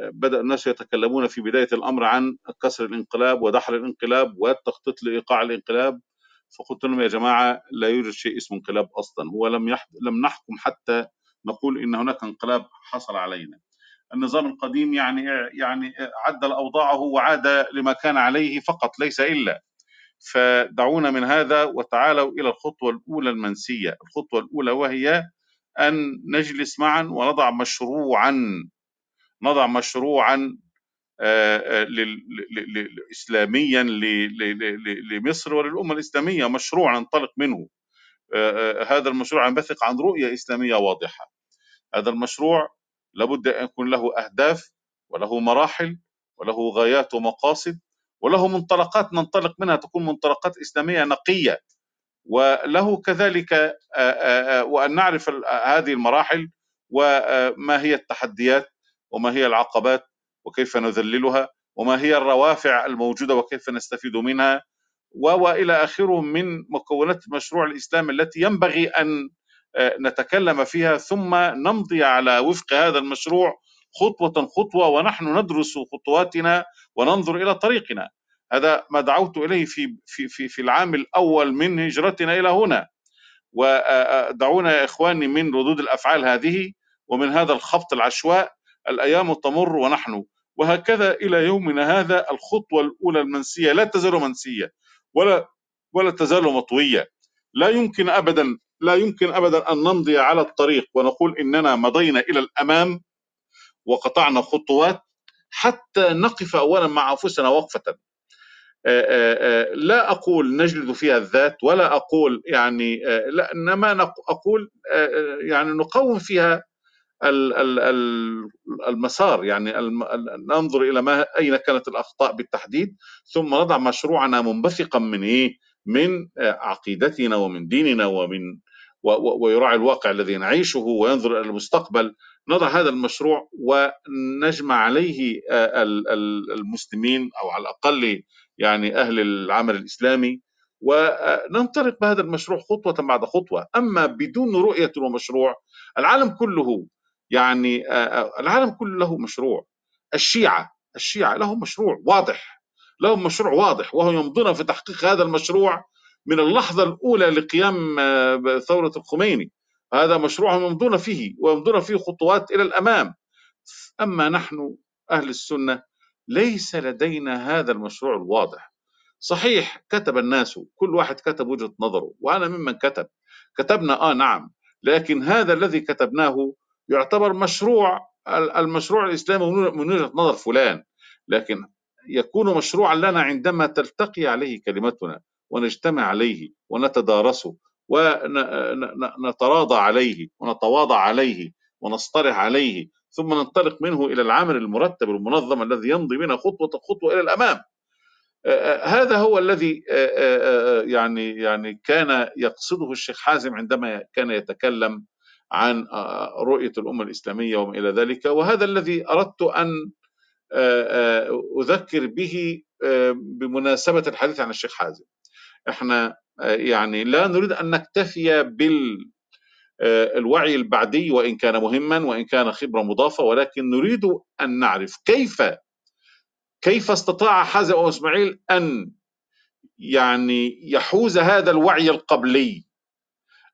آه، بدأ الناس يتكلمون في بداية الأمر عن كسر الانقلاب ودحر الانقلاب والتخطيط لإيقاع الانقلاب فقلت لهم يا جماعة لا يوجد شيء اسمه انقلاب أصلا هو لم. لم نحكم حتى نقول إن هناك انقلاب حصل علينا. النظام القديم يعني يعني عدل أوضاعه وعاد لما كان عليه فقط ليس إلا. فدعونا من هذا وتعالوا إلى الخطوة الأولى المنسية. الخطوة الأولى وهي أن نجلس معا ونضع مشروعا. نضع مشروعا آه، آه، اسلاميا لمصر وللأمة الإسلامية مشروع ننطلق منه. هذا المشروع ينبثق عن رؤية إسلامية واضحة. هذا المشروع لابد أن يكون له أهداف وله مراحل وله غايات ومقاصد وله منطلقات ننطلق منها تكون منطلقات إسلامية نقية. وله كذلك وأن نعرف هذه المراحل وما هي التحديات وما هي العقبات وكيف نذللها وما هي الروافع الموجودة وكيف نستفيد منها. وإلى آخره من مكونات المشروع الاسلامي التي ينبغي أن آه، نتكلم فيها ثم نمضي على وفق هذا المشروع خطوة خطوة ونحن ندرس خطواتنا وننظر إلى طريقنا. هذا ما دعوت إليه في في في في العام الأول من هجرتنا إلى هنا. ودعونا يا إخواني من ردود الأفعال هذه ومن هذا الخبط العشواء الأيام تمر ونحن. وهكذا إلى يومنا هذا الخطوة الأولى المنسية لا تزال منسية. ولا ولا تزال مطويه لا يمكن ابدا لا يمكن ابدا أن نمضي على الطريق ونقول إننا مضينا إلى الأمام وقطعنا خطوات حتى نقف اولا مع أنفسنا وقفة. آه، آه، آه، لا أقول نجلد فيها الذات ولا أقول يعني لا إنما أقول يعني نقوم فيها المسار يعني ننظر إلى ما أين كانت الأخطاء بالتحديد ثم نضع مشروعنا منبثقا من إيه؟ من عقيدتنا ومن ديننا ومن ويراعي الواقع الذي نعيشه وينظر إلى المستقبل نضع هذا المشروع ونجمع عليه آه، ال- ال- المسلمين أو على الأقل يعني أهل العمل الإسلامي وننطلق بهذا المشروع خطوة بعد خطوة أما بدون رؤية ومشروع العالم كله يعني آه، آه، العالم كله له مشروع. الشيعة الشيعة لهم مشروع واضح لهم مشروع واضح وهم يمضون في تحقيق هذا المشروع من اللحظة الأولى لقيام آه، ثورة الخميني. هذا مشروعهم يمضون فيه ويمضون فيه خطوات إلى الأمام. أما نحن أهل السنة ليس لدينا هذا المشروع الواضح. صحيح كتب الناس كل واحد كتب وجهة نظره وأنا ممن كتب. كتبنا آه نعم لكن هذا الذي كتبناه يعتبر مشروع المشروع الإسلامي من وجهة نظر فلان لكن يكون مشروعا لنا عندما تلتقي عليه كلمتنا ونجتمع عليه ونتدارسه ونتراضى عليه ونتواضع عليه ونصطلح عليه ثم ننطلق منه إلى العمل المرتب المنظم الذي يمضي بنا خطوة خطوة إلى الأمام. هذا هو الذي يعني يعني كان يقصده الشيخ حازم عندما كان يتكلم عن رؤية الأمة الإسلامية وما إلى ذلك. وهذا الذي أردت أن أذكر به بمناسبة الحديث عن الشيخ حازم. إحنا يعني لا نريد أن نكتفي بال الوعي البعدي وإن كان مهما وإن كان خبرة مضافة ولكن نريد أن نعرف كيف كيف استطاع حازم أو إسماعيل أن يعني يحوز هذا الوعي القبلي.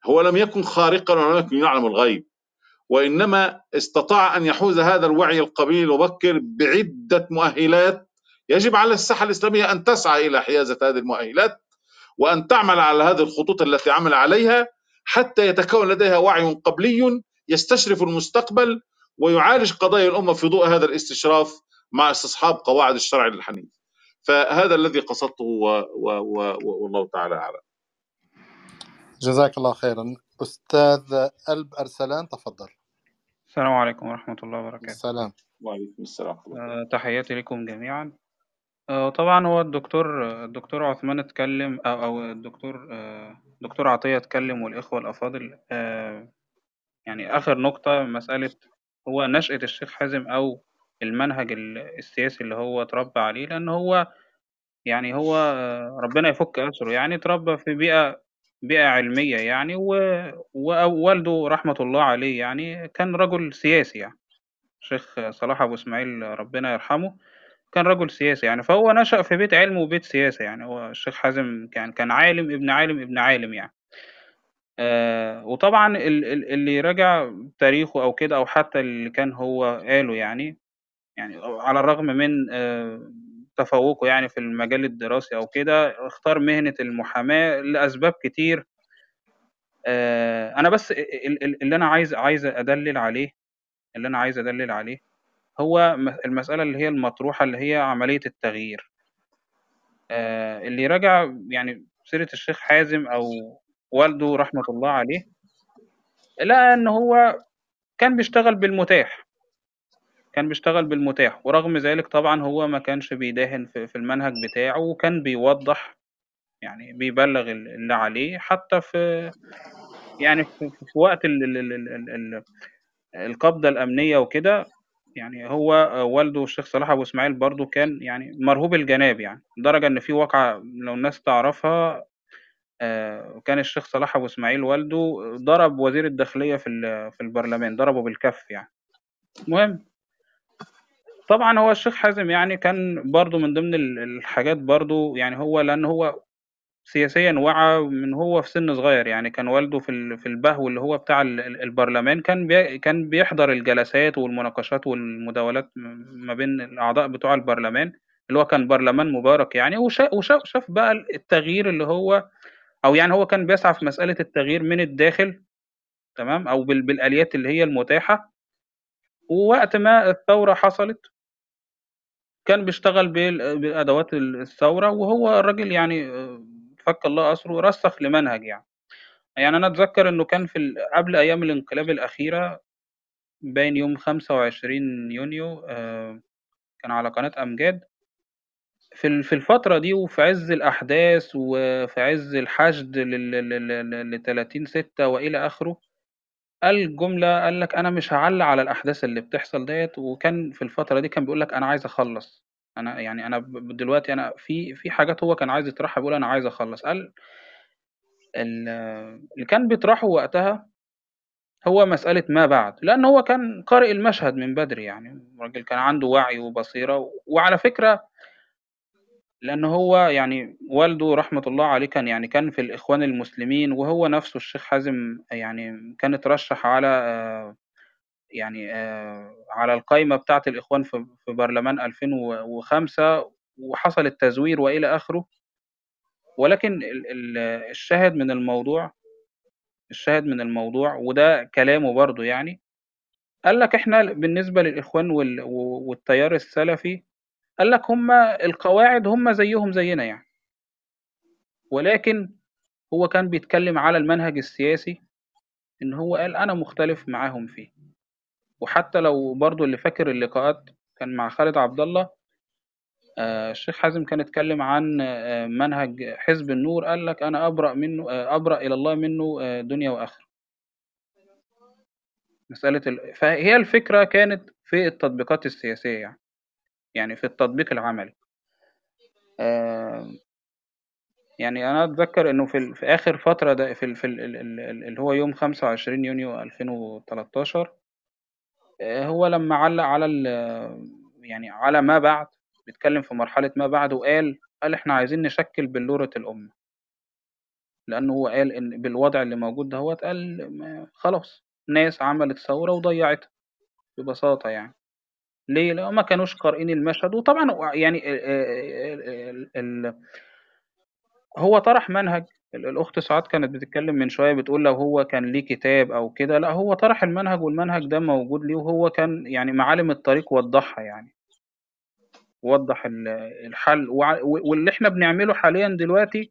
هو لم يكن خارقا ولم يكن يعلم الغيب وإنما استطاع أن يحوز هذا الوعي القبلي المبكر بعدة مؤهلات يجب على الساحة الإسلامية أن تسعى إلى حيازة هذه المؤهلات وأن تعمل على هذه الخطوط التي عمل عليها حتى يتكون لديها وعي قبلي يستشرف المستقبل ويعالج قضايا الأمة في ضوء هذا الاستشراف مع استصحاب قواعد الشرع الحنيف. فهذا الذي قصدته والله تعالى أعلم. جزاك الله خيرا. أستاذ قلب أرسلان تفضل. السلام عليكم ورحمة الله وبركاته. السلام. وعليكم السلام ورحمة الله. آه، تحياتي لكم جميعا. آه، طبعا هو الدكتور الدكتور عثمان اتكلم أو أو الدكتور آه، دكتور عطية اتكلم والإخوة الأفاضل. يعني آخر نقطة مسألة هو نشأة الشيخ حازم أو المنهج ال- السياسي اللي هو اتربى عليه لأن هو يعني هو ربنا يفك أسره. يعني اتربى في بيئة بيئة علمية يعني ووالده رحمة الله عليه يعني كان رجل سياسي يعني. الشيخ صلاح أبو إسماعيل ربنا يرحمه كان رجل سياسي يعني فهو نشأ في بيت علم وبيت سياسة يعني. هو الشيخ حازم كان كان عالم ابن عالم ابن عالم يعني. آه وطبعا ال- ال- اللي راجع تاريخه أو كده أو حتى اللي كان هو قاله يعني يعني على الرغم من آه تفوقه يعني في المجال الدراسي أو كده اختار مهنة المحاماة لأسباب كتير. آه أنا بس ال- ال- اللي أنا عايز عايز أدلل عليه اللي أنا عايز أدلل عليه هو المسألة اللي هي المطروحة اللي هي عملية التغيير. آه، اللي راجع يعني سيرة الشيخ حازم أو والده رحمة الله عليه لقى إن هو كان بيشتغل بالمتاح. كان بيشتغل بالمتاح ورغم ذلك طبعا هو ما كانش بيداهن في المنهج بتاعه وكان بيوضح يعني بيبلغ ال- اللي عليه حتى في يعني في, وقت ال ال ال ال ال القبضة الأمنية وكده يعني هو والده الشيخ صلاح أبو إسماعيل برضو كان يعني مرهوب الجناب يعني لدرجة إن في واقعة لو الناس تعرفها آه، كان الشيخ صلاح أبو إسماعيل والده ضرب وزير الداخلية في في البرلمان ضربه بالكف يعني. المهم طبعا هو الشيخ حازم يعني كان برضو من ضمن ال- الحاجات برضو يعني هو لأن هو سياسيا وعى من هو في سن صغير يعني كان والده في في البهو اللي هو بتاع ال- ال- البرلمان كان كان بيحضر الجلسات والمناقشات والمداولات ما بين الأعضاء بتوع البرلمان اللي هو كان برلمان مبارك يعني وشاف وشاف شاف بقى التغيير اللي هو أو يعني هو كان بيسعى في مسألة التغيير من الداخل تمام؟ أو بال- بالآليات اللي هي المتاحة. ووقت ما الثورة حصلت كان بيشتغل بأدوات الثورة وهو الراجل يعني فك الله أسره رسخ لمنهج يعني. يعني أنا أتذكر إنه كان في قبل أيام الانقلاب الأخيرة باين يوم 25 يونيو آه، كان على قناة أمجاد. في في الفترة دي وفي عز الأحداث وفي عز الحشد ل 30 ستة وإلى آخره قال جملة قال لك أنا مش هعلق على الأحداث اللي بتحصل ديت وكان في الفترة دي كان بيقول لك أنا عايز أخلص. أنا يعني أنا دلوقتي أنا في في حاجات هو كان عايز يطرحها بيقول أنا عايز أخلص. قال ال- اللي كان بيطرحه وقتها هو مسألة ما بعد لأن هو كان قارئ المشهد من بدري يعني. الراجل كان عنده وعي وبصيرة وعلى فكرة لأن هو يعني والده رحمة الله عليه كان يعني كان في الإخوان المسلمين وهو نفسه الشيخ حازم يعني كان اترشح على آه، يعني آه، على القائمة بتاعة الإخوان في برلمان 2005 وحصل التزوير وإلى آخره. ولكن ال- ال- الشاهد من الموضوع الشاهد من الموضوع وده كلامه برضو يعني قال لك إحنا بالنسبة للإخوان وال- والتيار السلفي قال لك هم القواعد هم زيهم زينا يعني. ولكن هو كان بيتكلم على المنهج السياسي إن هو قال أنا مختلف معاهم فيه. وحتى لو برضو اللي فاكر اللقاءات كان مع خالد عبد الله آه، الشيخ حازم كان اتكلم عن آه، منهج حزب النور قال لك أنا أبرأ منه آه، أبرأ إلى الله منه دنيا وآخرة. مسألة ال... فهي الفكرة كانت في التطبيقات السياسية يعني. يعني في التطبيق العملي آه، يعني أنا أتذكر إنه في. في آخر فترة ده في. في ال... ال- ال- اللي هو يوم 25 يونيو 2013 آه، هو لما علق على. يعني على ما بعد بيتكلم في مرحلة ما بعد وقال قال إحنا عايزين نشكل بلورة الأمة لأنه هو قال إن بالوضع اللي موجود دهوت قال خلاص ناس عملت ثورة وضيعتها ببساطة يعني ليه؟ لأن ما كانوش قارئين المشهد. وطبعا يعني ال ال ال ال هو طرح منهج. ال- الأخت سعاد كانت بتتكلم من شوية بتقول لو هو كان ليه كتاب أو كده لا هو طرح المنهج والمنهج ده موجود ليه وهو كان يعني معالم الطريق وضحها يعني. وضح ال- الحل. واللي إحنا بنعمله حاليا دلوقتي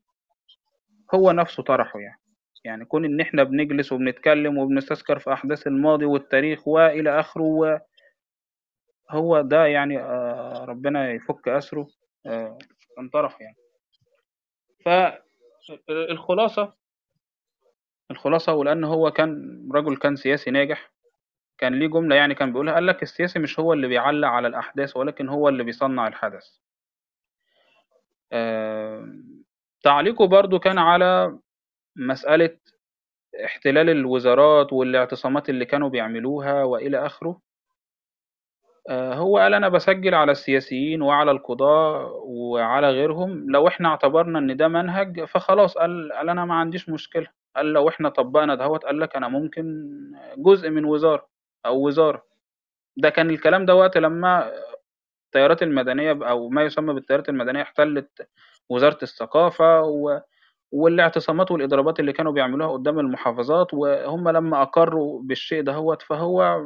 هو نفسه طرحه يعني. يعني كون إن إحنا بنجلس وبنتكلم وبنستذكر في أحداث الماضي والتاريخ وإلى آخره هو ده يعني آه، ربنا يفك أسره آه، كان طرف يعني. فالخلاصة الخلاصة ولأن هو كان رجل كان سياسي ناجح كان ليه جملة يعني كان بيقولها قال لك السياسي مش هو اللي بيعلق على الأحداث ولكن هو اللي بيصنع الحدث. آه، تعليقه برضو كان على مسألة احتلال الوزارات والاعتصامات اللي كانوا بيعملوها وإلى آخره. آه، هو قال أنا بسجل على السياسيين وعلى القضاة وعلى غيرهم لو إحنا اعتبرنا إن ده منهج فخلاص قال, قال أنا ما عنديش مشكلة. قال لو إحنا طبقنا دهوت قال لك أنا ممكن جزء من وزارة أو وزارة. ده كان الكلام ده وقت لما التيارات المدنية أو ما يسمى بالتيارات المدنية احتلت وزارة الثقافة و... والاعتصامات والإضرابات اللي كانوا بيعملوها قدام المحافظات وهم لما أقروا بالشيء دهوت فهو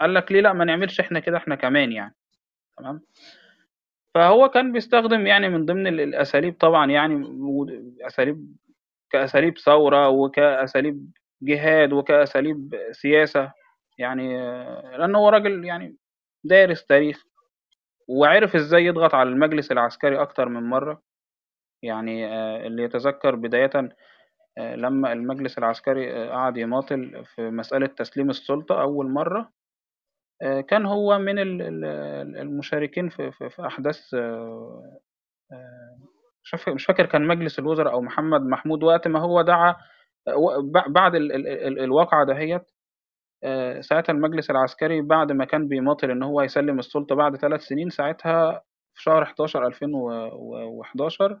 قال لك ليه لا؟ ما نعملش إحنا كده إحنا كمان يعني. تمام؟ فهو كان بيستخدم يعني من ضمن ال- الأساليب طبعا يعني أساليب كأساليب ثورة وكأساليب جهاد وكأساليب سياسة يعني لأنه هو راجل يعني دارس تاريخ وعرف إزاي يضغط على المجلس العسكري أكتر من مرة. يعني آه، اللي يتذكر بداية آه، لما المجلس العسكري آه، قعد يماطل في مسألة تسليم السلطة أول مرة. آه، كان هو من ال- ال- المشاركين في في أحداث آه، آه، مش فاكر كان مجلس الوزراء أو محمد محمود وقت ما هو دعا و- بعد ال- ال- ال- الواقعة دهيت ساعتها المجلس العسكري بعد ما كان بيماطل إن هو يسلم السلطة بعد ثلاث سنين ساعتها في شهر 11 2011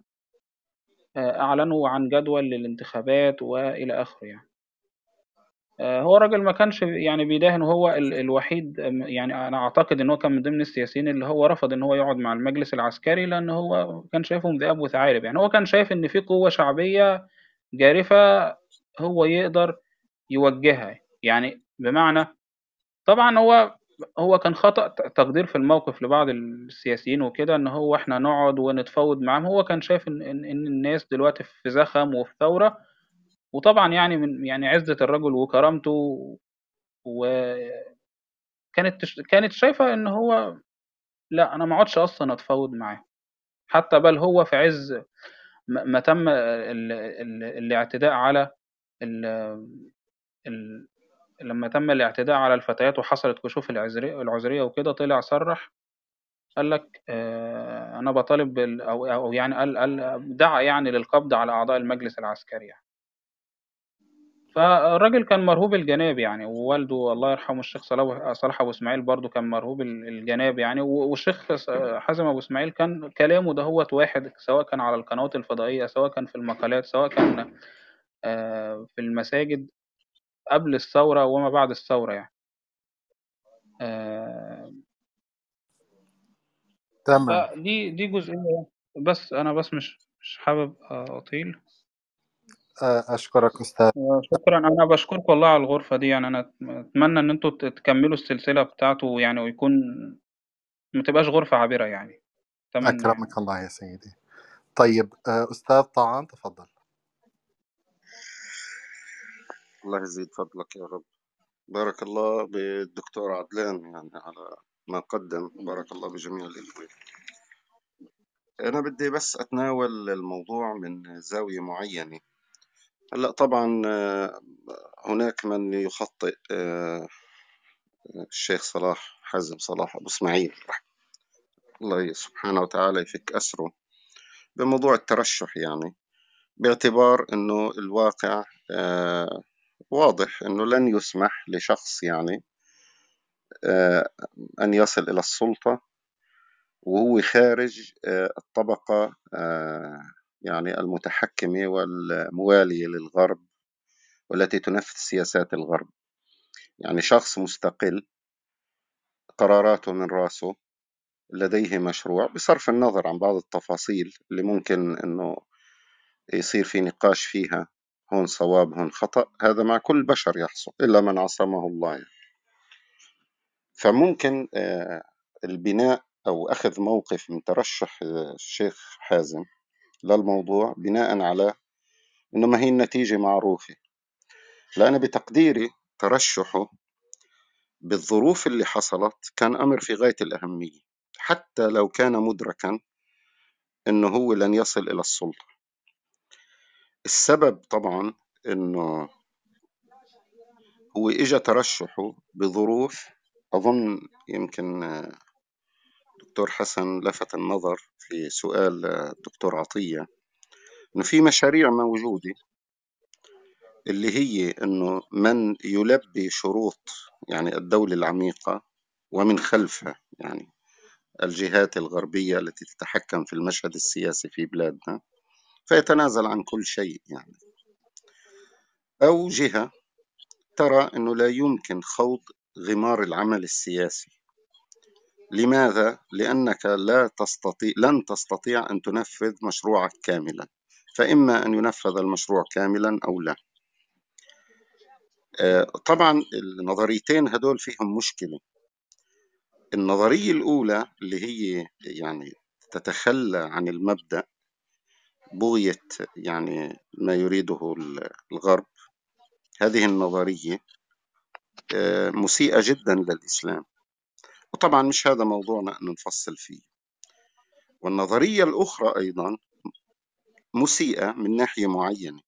آه، أعلنوا عن جدول للانتخابات وإلى آخره يعني. آه، هو الراجل ما كانش يعني بيداهن هو ال- الوحيد يعني أنا أعتقد إن هو كان من ضمن السياسيين اللي هو رفض إن هو يقعد مع المجلس العسكري لأن هو كان شايفهم ذئاب وثعالب. يعني هو كان شايف إن في قوة شعبية جارفة هو يقدر يوجهها. يعني بمعنى طبعا هو هو كان خطأ تقدير في الموقف لبعض السياسيين وكده إن هو إحنا نقعد ونتفاوض معاهم. هو كان شايف إن إن الناس دلوقتي في زخم وفي ثورة وطبعا يعني من يعني عزة الرجل وكرامته وكانت كانت شايفة إن هو لا أنا ما اقعدش أصلا أتفاوض معاه حتى بل هو في عز ما تم ال- ال- الاعتداء على ال لما تم الاعتداء على الفتيات وحصلت كشوف العذرية وكده طلع صرح قال لك آه، أنا بطالب أو أو يعني قال قال دعا يعني للقبض على أعضاء المجلس العسكري يعني. فالراجل كان مرهوب الجناب يعني ووالده الله يرحمه الشيخ صلاح صلاح أبو إسماعيل برضو كان مرهوب ال- الجناب يعني و- والشيخ حازم أبو إسماعيل كان كلامه دهوت واحد سواء كان على القنوات الفضائية سواء كان في المقالات سواء كان آه، في المساجد قبل الثورة وما بعد الثورة يعني. آه، تمام. فدي دي جزئية بس أنا بس مش مش حابب أطيل. أشكرك أستاذ. شكرا. أنا بشكركم والله على الغرفة دي. يعني أنا أتمنى إن أنتوا تكملوا السلسلة بتاعته يعني ويكون ما تبقاش غرفة عابرة يعني. أتمنى يعني. أكرمك الله يا سيدي. طيب آه، أستاذ طعان تفضل. الله يزيد فضلك يا رب. بارك الله بالدكتور عدلان يعني على ما قدم. بارك الله بجميع الإخوة أنا بدي بس أتناول الموضوع من زاوية معينة. هلا طبعا آه، هناك من يخطئ آه، الشيخ صلاح حازم صلاح أبو إسماعيل الله سبحانه وتعالى يفك أسره بموضوع الترشح يعني باعتبار أنه الواقع آه، واضح أنه لن يسمح لشخص يعني أن يصل إلى السلطة وهو خارج الطبقة يعني المتحكمة والموالية للغرب والتي تنفذ سياسات الغرب. يعني شخص مستقل قراراته من راسه لديه مشروع بصرف النظر عن بعض التفاصيل اللي ممكن أنه يصير في نقاش فيها. هون صواب هون خطأ. هذا مع كل بشر يحصل إلا من عصمه الله يعني. فممكن آه، البناء أو أخذ موقف من ترشح آه، الشيخ حازم للموضوع بناء على إنه ما هي النتيجة معروفة. لأن بتقديري ترشحه بالظروف اللي حصلت كان أمر في غاية الأهمية حتى لو كان مدركا إنه هو لن يصل إلى السلطة. السبب طبعا إنه هو إجا ترشحه بظروف أظن يمكن آه، دكتور حسن لفت النظر في سؤال الدكتور عطية إنه في مشاريع موجودة اللي هي إنه من يلبي شروط يعني الدولة العميقة ومن خلفها يعني الجهات الغربية التي تتحكم في المشهد السياسي في بلادنا فيتنازل عن كل شيء يعني. أو جهة ترى أنه لا يمكن خوض غمار العمل السياسي لماذا؟ لأنك لا تستطيع لن تستطيع أن تنفذ مشروعك كاملا. فإما أن ينفذ المشروع كاملا أو لا. آه، طبعا النظريتين هدول فيهم مشكلة. النظرية الأولى اللي هي يعني تتخلى عن المبدأ بغية يعني ما يريده الغرب. هذه النظرية آه، مسيئة جدا للإسلام. وطبعا مش هذا موضوعنا أن نفصل فيه. والنظرية الأخرى أيضا مسيئة من ناحية معينة.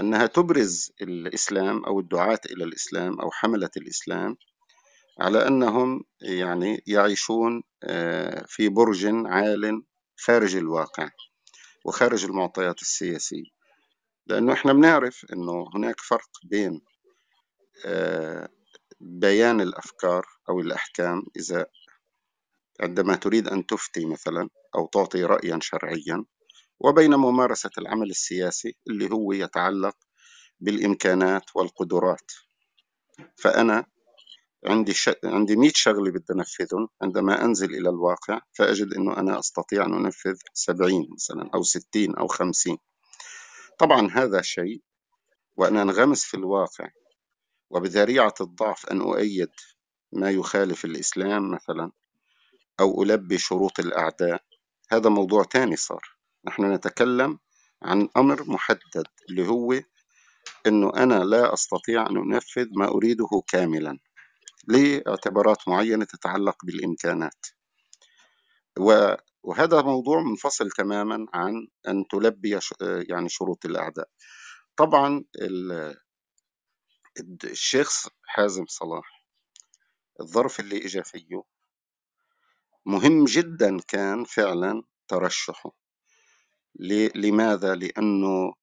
أنها تبرز الإسلام أو الدعاة إلى الإسلام أو حملة الإسلام على أنهم يعني يعيشون آه، في برج عال خارج الواقع وخارج المعطيات السياسية. لأنه إحنا بنعرف أنه هناك فرق بين آه، بيان الأفكار أو الأحكام إذا عندما تريد أن تفتي مثلا أو تعطي رأيا شرعيا وبين ممارسة العمل السياسي اللي هو يتعلق بالإمكانات والقدرات. فأنا عندي ش... عندي 100 شغلة بدي أنفذهم. عندما أنزل إلى الواقع فأجد إنه أنا أستطيع أن أنفذ 70 مثلا أو 60 أو 50 طبعا هذا شيء وان أنغمس في الواقع وبذريعة الضعف أن أؤيد ما يخالف الإسلام مثلا أو ألبي شروط الأعداء. هذا موضوع تاني صار. نحن نتكلم عن أمر محدد اللي هو انه أنا لا أستطيع أن أنفذ ما أريده كاملا. لاعتبارات معينة تتعلق بالإمكانات. وهذا موضوع منفصل تماما عن أن تلبي يعني شروط الأعداء. طبعا الشيخ حازم صلاح. الظرف اللي إجا فيه مهم جدا كان فعلا ترشحه. لماذا؟ لأنه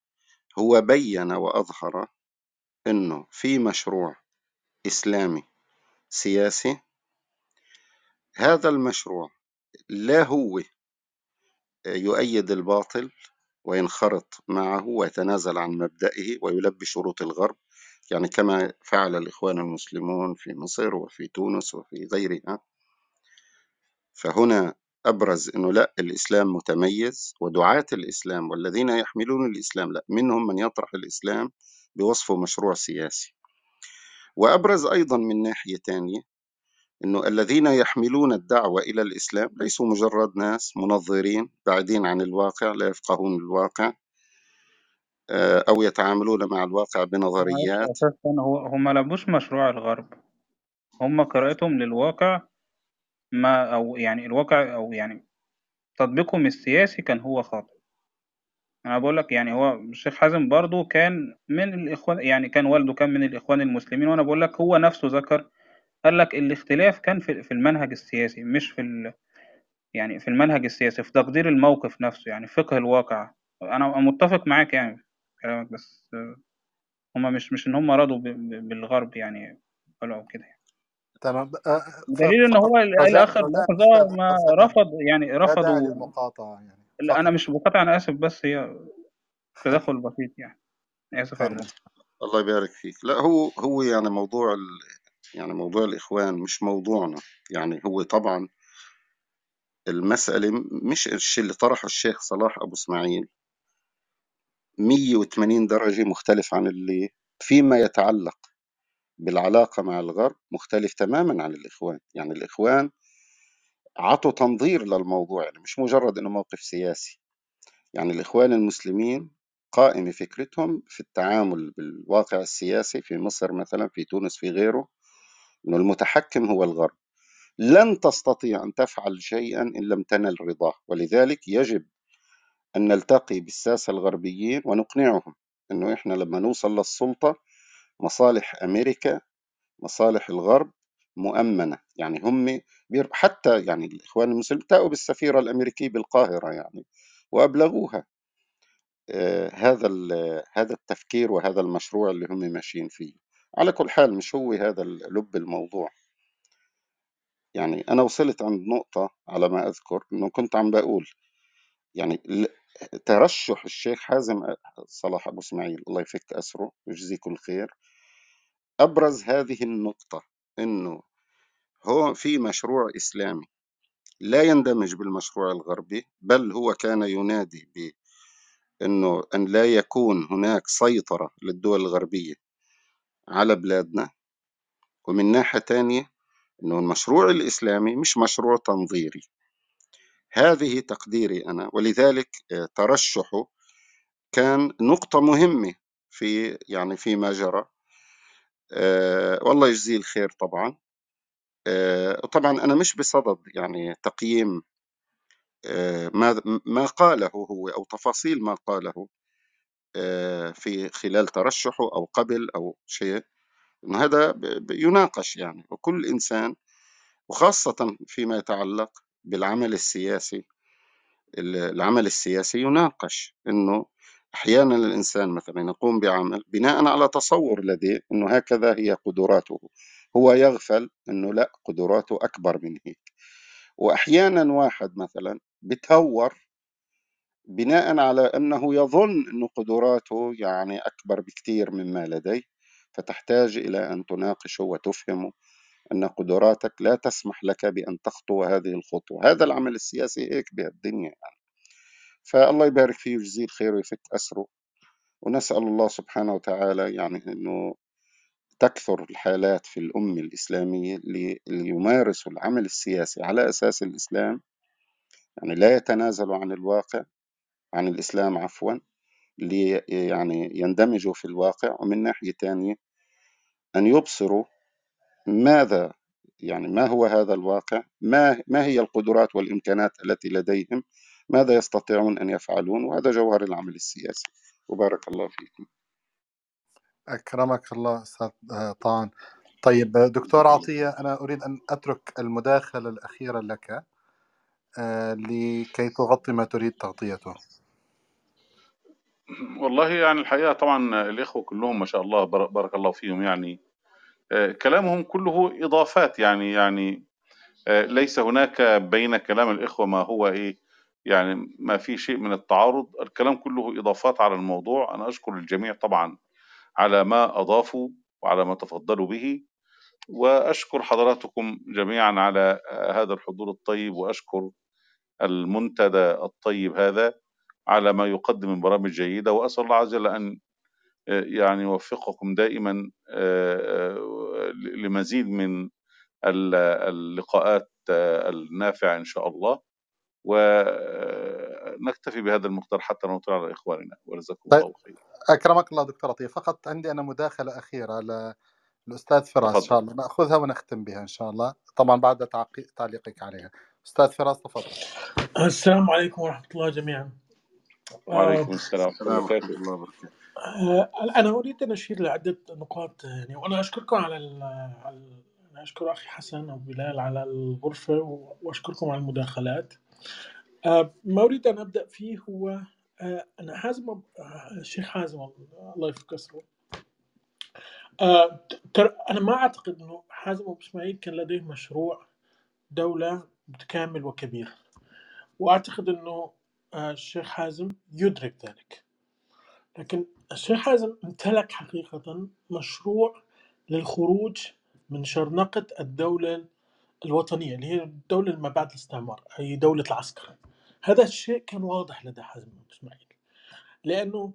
هو بين وأظهر أنه في مشروع إسلامي سياسي. هذا المشروع لا هو يؤيد الباطل وينخرط معه ويتنازل عن مبدئه ويلبي شروط الغرب. يعني كما فعل الإخوان المسلمون في مصر وفي تونس وفي غيرها. فهنا أبرز أنه لا الإسلام متميز ودعاة الإسلام والذين يحملون الإسلام لا منهم من يطرح الإسلام بوصفه مشروع سياسي. وأبرز أيضا من ناحية ثانية إنه الذين يحملون الدعوة إلى الإسلام ليسوا مجرد ناس منظرين بعيدين عن الواقع لا يفقهون الواقع. آه، أو يتعاملون مع الواقع بنظريات. أساسا هو هم لبوش مشروع الغرب. هم قراءتهم للواقع ما أو يعني الواقع أو يعني تطبيقهم السياسي كان هو خاطئ. أنا بقول لك يعني هو الشيخ حازم برضو كان من الإخوان يعني كان والده كان من الإخوان المسلمين وأنا بقول لك هو نفسه ذكر قال لك الاختلاف كان في في المنهج السياسي مش في ال... يعني في المنهج السياسي في تقدير الموقف نفسه يعني فقه الواقع. أنا متفق معاك يعني. كلامك بس هما مش مش إن هما رضوا بالغرب يعني قالوا كده يعني. تمام آه، ف- دليل إن هو الآخر ما رفض يعني رفضوا للمقاطعة يعني لا أنا مش بقاطع أنا آسف بس هي تدخل بسيط يعني. آسف على الله يبارك فيك. لا هو هو يعني موضوع ال... يعني موضوع الإخوان مش موضوعنا. يعني هو طبعا المسألة مش الشيء اللي طرحه الشيخ صلاح أبو إسماعيل 180 درجة مختلف عن اللي فيما يتعلق بالعلاقة مع الغرب مختلف تماما عن الإخوان. يعني الإخوان عطوا تنظير للموضوع يعني مش مجرد إنه موقف سياسي. يعني الإخوان المسلمين قائمة فكرتهم في التعامل بالواقع السياسي في مصر مثلا في تونس في غيره إنه المتحكم هو الغرب. لن تستطيع أن تفعل شيئا إن لم تنل رضاه. ولذلك يجب أن نلتقي بالساسة الغربيين ونقنعهم إنه إحنا لما نوصل للسلطة مصالح أمريكا مصالح الغرب مؤمنة. يعني هم. حتى يعني الإخوان المسلمين تأوا بالسفيرة الأمريكية بالقاهرة يعني وأبلغوها. آه هذا هذا التفكير وهذا المشروع اللي هم ماشيين فيه. على كل حال مش هو هذا لب الموضوع. يعني أنا وصلت عند نقطة على ما أذكر إنه كنت عم بقول. يعني ترشح الشيخ حازم صلاح أبو إسماعيل الله يفك أسره ويجزيه كل خير أبرز هذه النقطة إنه هو في مشروع إسلامي لا يندمج بالمشروع الغربي بل هو كان ينادي بأنه أن لا يكون هناك سيطرة للدول الغربية على بلادنا. ومن ناحية تانية أنه المشروع الإسلامي مش مشروع تنظيري. هذه تقديري أنا. ولذلك آه، ترشحه كان نقطة مهمة في يعني فيما جرى. أه والله يجزيه الخير طبعا. أه طبعا أنا مش بصدد يعني تقييم ما ما قاله هو أو تفاصيل ما قاله في خلال ترشحه أو قبل أو شيء. هذا يناقش يعني. وكل إنسان وخاصة فيما يتعلق بالعمل السياسي ال- العمل السياسي يناقش إنه أحيانا الإنسان مثلا يقوم بعمل بناء على تصور لديه إنه هكذا هي قدراته هو يغفل إنه لا قدراته أكبر من هيك. واحيانا واحد مثلا بتهور بناء على إنه يظن إنه قدراته يعني أكبر بكثير مما لديه فتحتاج إلى أن تناقشه وتفهمه. أن قدراتك لا تسمح لك بأن تخطو هذه الخطوة. هذا العمل السياسي هيك بهالدنيا يعني. فالله يبارك فيه ويجزيه الخير ويفك أسره. ونسأل الله سبحانه وتعالى يعني إنه تكثر الحالات في الأمة الإسلامية اللي يمارسوا العمل السياسي على أساس الإسلام. يعني لا يتنازلوا عن الواقع عن الإسلام عفوا اللي يعني يندمجوا في الواقع ومن ناحية تانية أن يبصروا ماذا يعني ما هو هذا الواقع؟ ما ما هي القدرات والإمكانات التي لديهم؟ ماذا يستطيعون أن يفعلون؟ وهذا جوهر العمل السياسي. وبارك الله فيكم. أكرمك الله أستاذ آه، طعن طيب دكتور عطية أنا أريد أن أترك المداخلة الأخيرة لك آه، لكي تغطي ما تريد تغطيته. والله يعني الحقيقة طبعا الإخوة كلهم ما شاء الله بار- بارك الله فيهم يعني كلامهم كله إضافات. يعني يعني آه، ليس هناك بين كلام الإخوة ما هو إيه يعني ما في شيء من التعارض. الكلام كله إضافات على الموضوع. أنا أشكر الجميع طبعا على ما أضافوا وعلى ما تفضلوا به وأشكر حضراتكم جميعا على آه، هذا الحضور الطيب وأشكر المنتدى الطيب هذا على ما يقدم من برامج جيدة. وأسأل الله عز وجل آه، يعني يوفقكم دائما آه، آه، لمزيد من ال- اللقاءات آه، النافعة إن شاء الله. ونكتفي بهذا المقدار حتى نطلع على إخواننا. وجزاكم طيب الله خير أكرمك الله دكتور عطية فقط عندي أنا مداخلة أخيرة للأستاذ فراس إن شاء الله. نأخذها ونختم بها إن شاء الله. طبعا بعد تعليقك عليها. أستاذ فراس تفضل. السلام عليكم ورحمة الله جميعا. وعليكم السلام. ورحمة الله وبركاته. آه أنا أريد أن أشير لعدة نقاط يعني وأنا أشكركم على ال على أنا أشكر أخي حسن وبلال على الغرفة وأشكركم على المداخلات. آه ما أريد أن أبدأ فيه هو آه أنا حازم الشيخ حازم الله يفك أسره أنا ما أعتقد أنه حازم أبو إسماعيل كان لديه مشروع دولة متكامل وكبير. وأعتقد أنه الشيخ حازم يدرك ذلك. لكن الشيخ حازم امتلك حقيقة مشروع للخروج من شرنقة الدولة الوطنية اللي هي الدولة ما بعد الاستعمار أي دولة العسكر. هذا الشيء كان واضح لدى حازم بن إسماعيل لأنه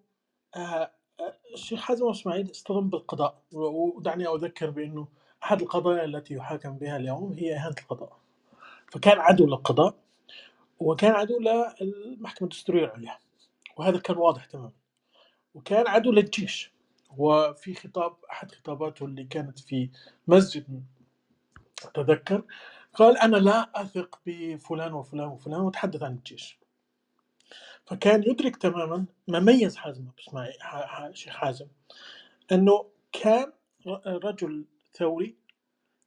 آه، آه، الشيخ حازم بن إسماعيل اصطدم بالقضاء ودعني أذكر بأنه أحد القضايا التي يحاكم بها اليوم هي إهانة القضاء. فكان عدو للقضاء وكان عدو للمحكمة الدستورية العليا وهذا كان واضح تماما. وكان عدو للجيش. وفي خطاب أحد خطاباته اللي كانت في مسجد أتذكر قال أنا لا أثق بفلان وفلان وفلان وتحدث عن الجيش. فكان يدرك تماما ما ميز حازم ح- شيخ حازم أنه كان رجل ثوري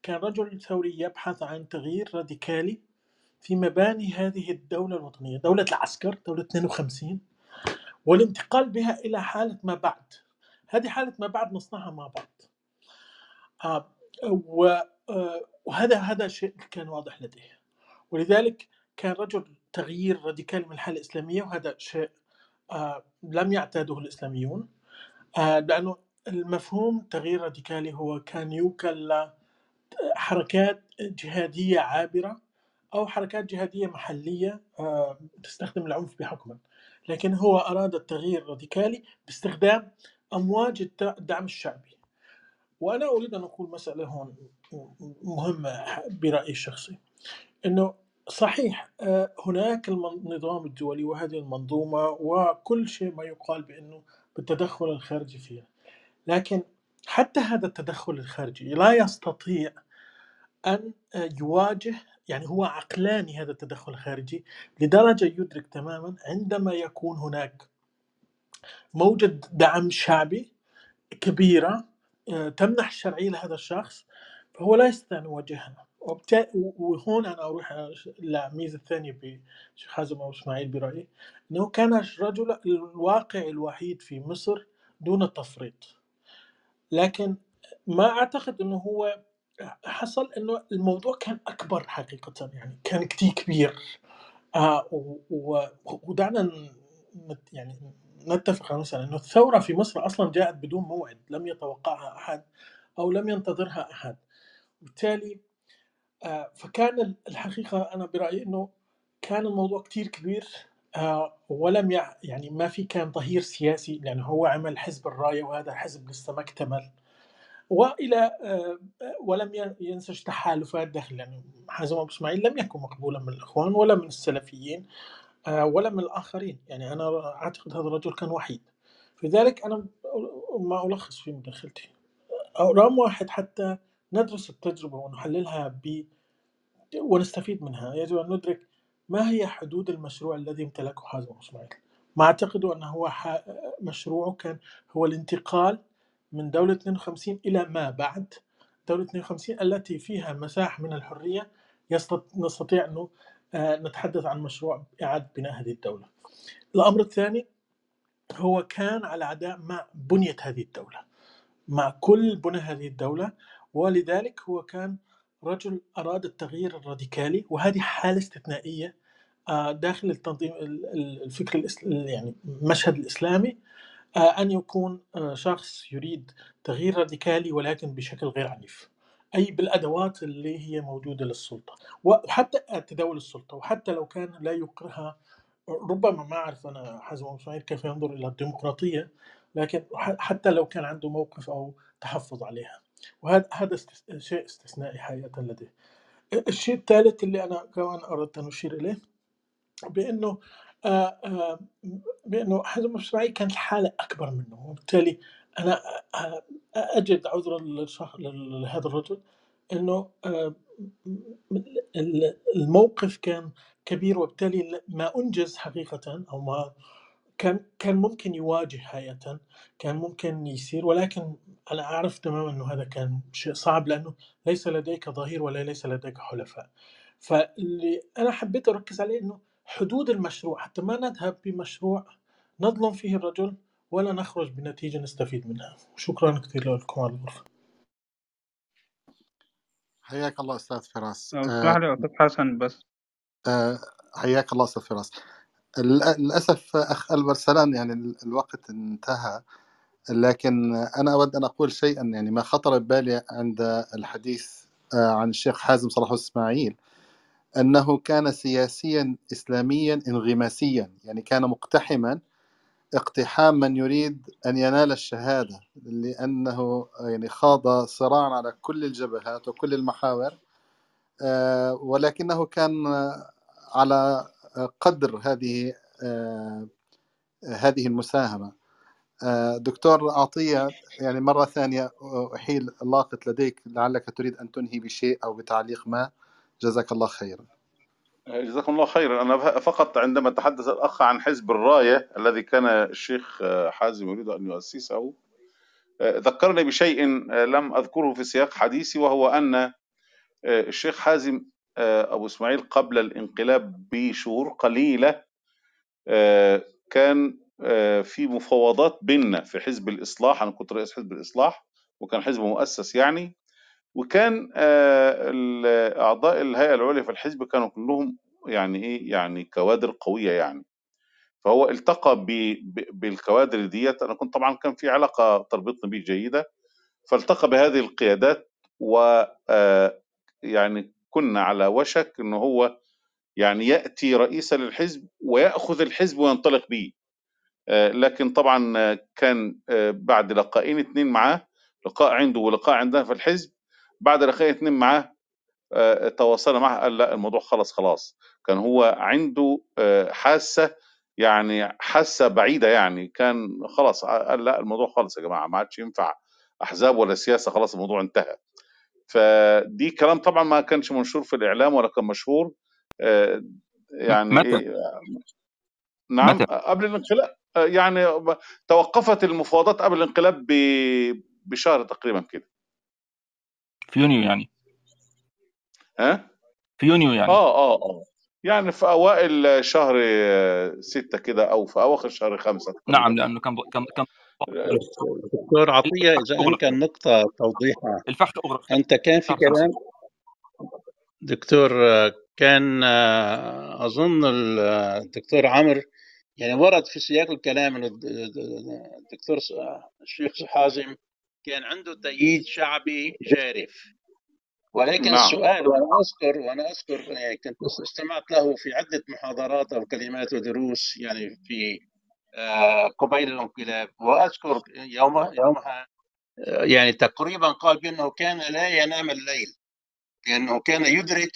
كان رجل ثوري يبحث عن تغيير راديكالي في مباني هذه الدولة الوطنية دولة العسكر دولة 52 والانتقال بها إلى حالة ما بعد. هذه حالة ما بعد نصنعها مع بعض. آه، آه، وهذا هذا شيء كان واضح لديه. ولذلك كان رجل تغيير راديكالي من الحالة الإسلامية وهذا شيء آه، لم يعتاده الإسلاميون. آه، لأنه المفهوم تغيير راديكالي هو كان يوكل لحركات جهادية عابرة أو حركات جهادية محلية تستخدم العنف بحكما لكن هو أراد التغيير الراديكالي باستخدام أمواج الدعم الشعبي. وأنا أريد أن أقول مسألة هون مهمة برأيي الشخصي. أنه صحيح آه، هناك النظام الدولي وهذه المنظومة وكل شيء ما يقال بأنه بالتدخل الخارجي فيها. لكن حتى هذا التدخل الخارجي لا يستطيع أن آه، يواجه يعني هو عقلاني هذا التدخل الخارجي لدرجة يدرك تماما عندما يكون هناك موجة دعم شعبي كبيرة آه، تمنح الشرعية لهذا الشخص فهو لا يستطيع أن يواجهها. وبتا- وهون أنا أروح للميزة الثانية بشيخ حازم أو إسماعيل برأيي أنه كان الرجل الواقعي الوحيد في مصر دون التفريط. لكن ما أعتقد أنه هو حصل إنه الموضوع كان أكبر حقيقة يعني كان كتير كبير. آه ودعنا يعني نتفق مثلا إنه الثورة في مصر أصلا جاءت بدون موعد لم يتوقعها أحد أو لم ينتظرها أحد. بالتالي آه، فكان ال- الحقيقة أنا برأيي إنه كان الموضوع كتير كبير. آه، ولم يع- يعني ما في كان ظهير سياسي لأنه هو عمل حزب الراية وهذا الحزب لسه ما اكتمل. وإلى آه، ولم ين- ينسج تحالفات داخل يعني حازم أبو إسماعيل لم يكن مقبولا من الإخوان ولا من السلفيين آه، ولا من الآخرين. يعني أنا أعتقد هذا الرجل كان وحيد. لذلك أنا ما ألخص في مداخلتي. رقم واحد حتى ندرس التجربة ونحللها ب ونستفيد منها. يجب أن ندرك ما هي حدود المشروع الذي امتلكه حازم أبو إسماعيل. ما أعتقد أنه هو مشروعه كان هو الانتقال من دولة 52 إلى ما بعد. دولة 52 التي فيها مساحة من الحرية نستطيع أنه آه، نتحدث عن مشروع إعادة بناء هذه الدولة. الأمر الثاني هو كان على عداء مع بنية هذه الدولة. مع كل بنى هذه الدولة ولذلك هو كان رجل أراد التغيير الراديكالي وهذه حالة استثنائية آه، داخل التنظيم ال- ال- الفكر يعني المشهد الإسلامي. أن يكون آه، شخص يريد تغيير راديكالي ولكن بشكل غير عنيف أي بالأدوات اللي هي موجودة للسلطة. وحتى تداول السلطة. وحتى لو كان لا يقرها ربما ما أعرف أنا حازم أبو كيف ينظر إلى الديمقراطية لكن حتى لو كان عنده موقف أو تحفظ عليها. وهذا هذا شيء استثنائي حقيقة لديه. الشيء الثالث اللي أنا كمان أردت أن أشير إليه آه، آه، بأنه حزب الاسماعيلي كانت الحالة أكبر منه وبالتالي أنا آه، أجد عذرا لهذا الرجل أنه آه، ال- الموقف كان كبير وبالتالي ما أنجز حقيقة أو ما كان كان ممكن يواجه حقيقة كان ممكن يصير ولكن أنا أعرف تماما أنه هذا كان شيء صعب لأنه ليس لديك ظهير ولا ليس لديك حلفاء. فاللي أنا حبيت أركز عليه أنه حدود المشروع حتى ما نذهب بمشروع نظلم فيه الرجل ولا نخرج بنتيجة نستفيد منها. شكرا كثير لكم على الغرفة. حياك الله أستاذ فراس. آه اسمح لي يا أستاذ حسن بس. آه حياك الله أستاذ فراس. لل- للأسف أخ البرسلان يعني ال- الوقت انتهى لكن أنا أود أن أقول شيئا يعني ما خطر ببالي عند الحديث آه عن الشيخ حازم صلاح اسماعيل أنه كان سياسيا اسلاميا انغماسيا يعني كان مقتحما اقتحام من يريد أن ينال الشهادة لأنه يعني خاض صراعا على كل الجبهات وكل المحاور آه، ولكنه كان على قدر هذه آه، هذه المساهمة. آه، دكتور عطيه يعني مرة ثانية أحيل اللاقط لديك لعلك تريد أن تنهي بشيء أو بتعليق ما. جزاك الله خيرا. جزاكم الله خيرا. أنا فقط عندما تحدث الأخ عن حزب الراية الذي كان الشيخ حازم يريد أن يؤسسه ذكرني بشيء لم أذكره في سياق حديثي وهو أن الشيخ حازم أبو إسماعيل قبل الانقلاب بشهور قليلة كان في مفاوضات بيننا في حزب الإصلاح أنا كنت رئيس حزب الإصلاح وكان حزب مؤسس يعني وكان آه، أعضاء الهيئة العليا في الحزب كانوا كلهم يعني إيه يعني كوادر قوية يعني. فهو التقى بالكوادر ديت. أنا كنت طبعا كان في علاقة تربطني به جيدة. فالتقى بهذه القيادات و آه، يعني كنا على وشك إنه هو يعني يأتي رئيسا للحزب ويأخذ الحزب وينطلق به. آه، لكن طبعا كان بعد لقاءين اتنين معاه لقاء عنده ولقاء عندنا في الحزب بعد لقاء اتنين معاه آه، تواصلنا معه قال لأ الموضوع خلص خلاص. كان هو عنده آه، حاسة يعني حاسة بعيدة يعني كان خلاص قال لأ الموضوع خلص يا جماعة ما عادش ينفع أحزاب ولا سياسة خلاص الموضوع انتهى. فدي كلام طبعا ما كانش منشور في الإعلام ولا كان مشهور آه، يعني متى؟ إيه نعم متى؟ قبل الانقلاب يعني توقفت المفاوضات قبل الانقلاب بشهر تقريبا كده. في يونيو يعني. ها؟ في يونيو يعني. آه آه آه. يعني في أوائل شهر ستة كده أو في أواخر شهر خمسة. نعم لأنه كان كان كان دكتور عطية إذا أغلق. أمكن نقطة توضيحها. الفحص أغرق. أنت كان في. كلام؟ دكتور كان أظن الدكتور عمرو يعني ورد في سياق الكلام أن الدكتور الشيخ حازم كان عنده تأييد شعبي جارف. ولكن نعم. السؤال وأنا أذكر وأنا أذكر يعني كنت استمعت له في عدة محاضرات أو كلمات ودروس يعني في آه، قبيل الانقلاب. وأذكر يوم يومها آه، يعني تقريبا قال بأنه كان لا ينام الليل. لأنه كان يدرك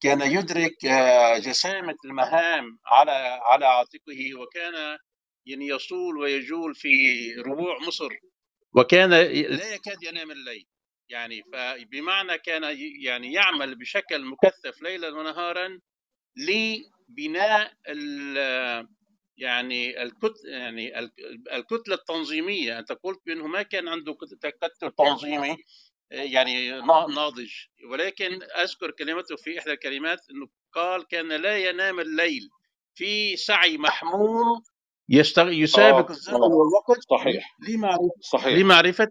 كان يدرك آه، جسامة المهام على على عاتقه وكان يعني يصول ويجول في ربوع مصر. وكان لا يكاد ينام الليل. يعني فبمعنى كان يعني يعمل بشكل مكثف ليلا ونهارا لبناء يعني الكت يعني الكتلة التنظيمية. أنت قلت بأنه ما كان عنده تكتل تنظيمي يعني ناضج. ولكن أذكر كلمته في إحدى الكلمات إنه قال كان لا ينام الليل في سعي محموم يستغ... يسابق آه، الزمن والوقت صحيح لمعرفة صحيح لمعرفته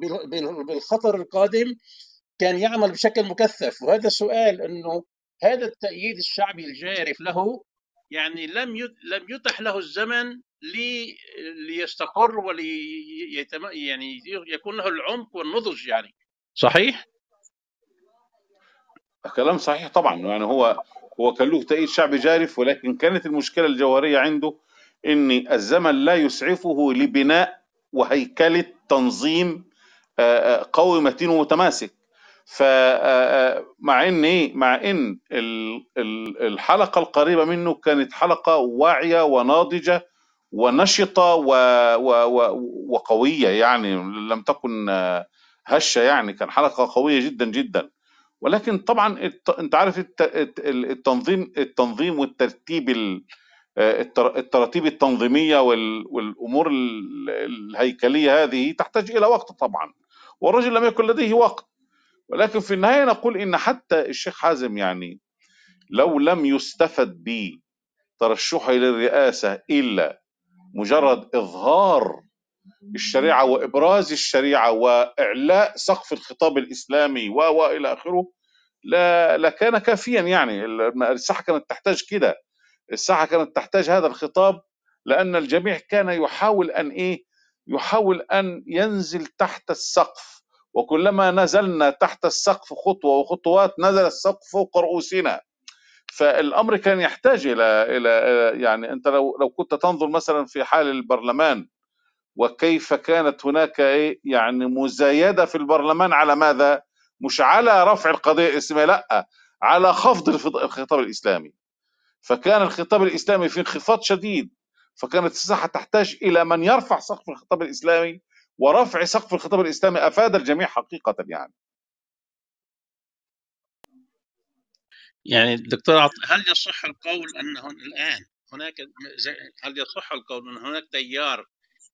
بال- بال- بالخطر القادم كان يعمل بشكل مكثف وهذا السؤال إنه هذا التأييد الشعبي الجارف له يعني لم. لم يتح له الزمن لي... ليستقر ولي. يعني يكون له العمق والنضج يعني صحيح؟ كلام صحيح طبعا يعني هو هو كان له تأييد شعبي جارف ولكن كانت المشكلة الجوهرية عنده ان الزمن لا يسعفه لبناء وهيكلة تنظيم آه، آه، قوي متين ومتماسك فمع إن إيه؟ مع إن ال- الحلقة القريبة منه كانت حلقة واعية وناضجة ونشطة وقوية يعني لم تكن آه، هشة يعني كان حلقة قوية جدا جدا. ولكن طبعا أنت عارف الت- الت- التنظيم التنظيم والترتيب ال- التر- التراتيب التنظيمية وال- والأمور ال- الهيكلية هذه تحتاج إلى وقت طبعا والرجل لم يكن لديه وقت. ولكن في النهاية نقول إن حتى الشيخ حازم يعني لو لم يستفد بترشحه للرئاسة إلا مجرد إظهار الشريعة وإبراز الشريعة وإعلاء سقف الخطاب الإسلامي و وإلى آخره لا لكان كافيا يعني الساحة كانت تحتاج كده. الساحه كانت تحتاج هذا الخطاب لأن الجميع كان يحاول أن إيه؟ يحاول أن ينزل تحت السقف. وكلما نزلنا تحت السقف خطوة وخطوات نزل السقف فوق رؤوسنا. فالأمر كان يحتاج إلى إلى يعني أنت لو لو كنت تنظر مثلا في حال البرلمان وكيف كانت هناك إيه؟ يعني مزايدة في البرلمان على ماذا؟ مش على رفع القضية الإسلامية لأ على خفض الخطاب الإسلامي. فكان الخطاب الإسلامي في انخفاض شديد فكانت الساحة تحتاج إلى من يرفع سقف الخطاب الإسلامي ورفع سقف الخطاب الإسلامي أفاد الجميع حقيقة يعني. يعني دكتور عط... هل يصح القول انه الآن هناك هل يصح القول أن هناك تيار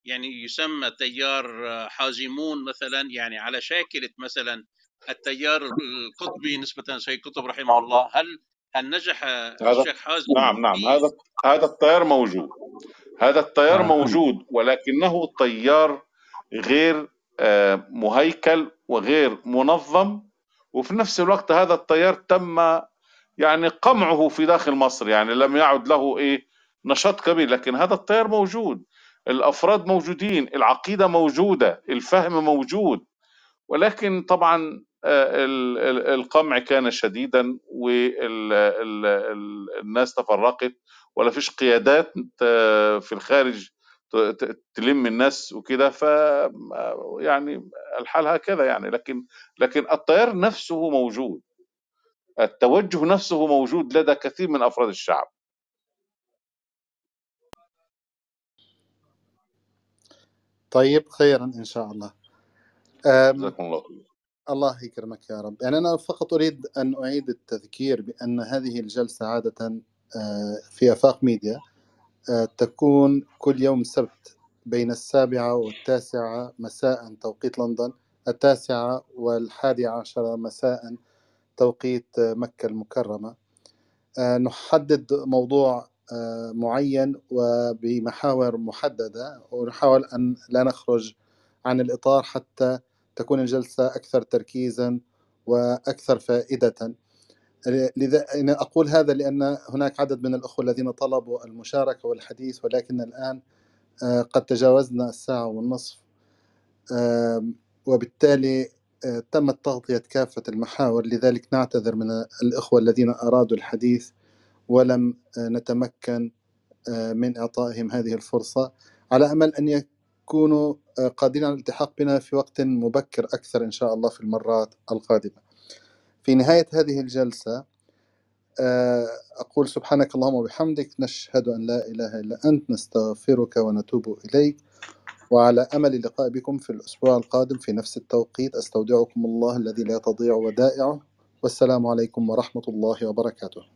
يعني يسمى تيار آه، حازمون مثلا يعني على شاكلة مثلا التيار القطبي نسبة سيد قطب رحمه الله هل هل نجح هذا الشيخ حازم نعم نعم. هذا هذا التيار موجود. هذا التيار آه. موجود ولكنه تيار غير آه، مهيكل وغير منظم وفي نفس الوقت هذا التيار تم يعني قمعه في داخل مصر يعني لم يعد له إيه نشاط كبير. لكن هذا التيار موجود. الأفراد موجودين العقيدة موجودة الفهم موجود. ولكن طبعا آه، القمع كان شديدا والناس تفرقت ولا فيش قيادات آه، في الخارج تلم الناس وكده. ف يعني الحال هكذا يعني. لكن لكن التيار نفسه موجود. التوجه نفسه موجود لدى كثير من أفراد الشعب. طيب خيرا إن شاء الله. جزاكم الله خير الله يكرمك يا رب. يعني أنا فقط أريد أن أعيد التذكير بأن هذه الجلسة عادة آه، في أفاق ميديا آه، تكون كل يوم سبت بين السابعة والتاسعة مساء توقيت لندن التاسعة والحادية عشرة مساء توقيت آه، مكة المكرمة. نحدد موضوع معين وبمحاور محددة. ونحاول أن لا نخرج عن الإطار حتى تكون الجلسة أكثر تركيزا وأكثر فائدة. لذا أنا أقول هذا لأن هناك عدد من الأخوة الذين طلبوا المشاركة والحديث ولكن الآن آه، قد تجاوزنا الساعة والنصف. وبالتالي آه، تمت تغطية كافة المحاور. لذلك نعتذر من الإخوة الذين أرادوا الحديث ولم آه، نتمكن من إعطائهم هذه الفرصة. على أمل أن يكونوا آه، قادرين على الالتحاق بنا في وقت مبكر أكثر إن شاء الله في المرات القادمة. في نهاية هذه الجلسة آه، أقول سبحانك اللهم وبحمدك نشهد أن لا إله إلا أنت نستغفرك ونتوب إليك. وعلى أمل اللقاء بكم في الأسبوع القادم في نفس التوقيت أستودعكم الله الذي لا تضيع ودائعه. والسلام عليكم ورحمة الله وبركاته.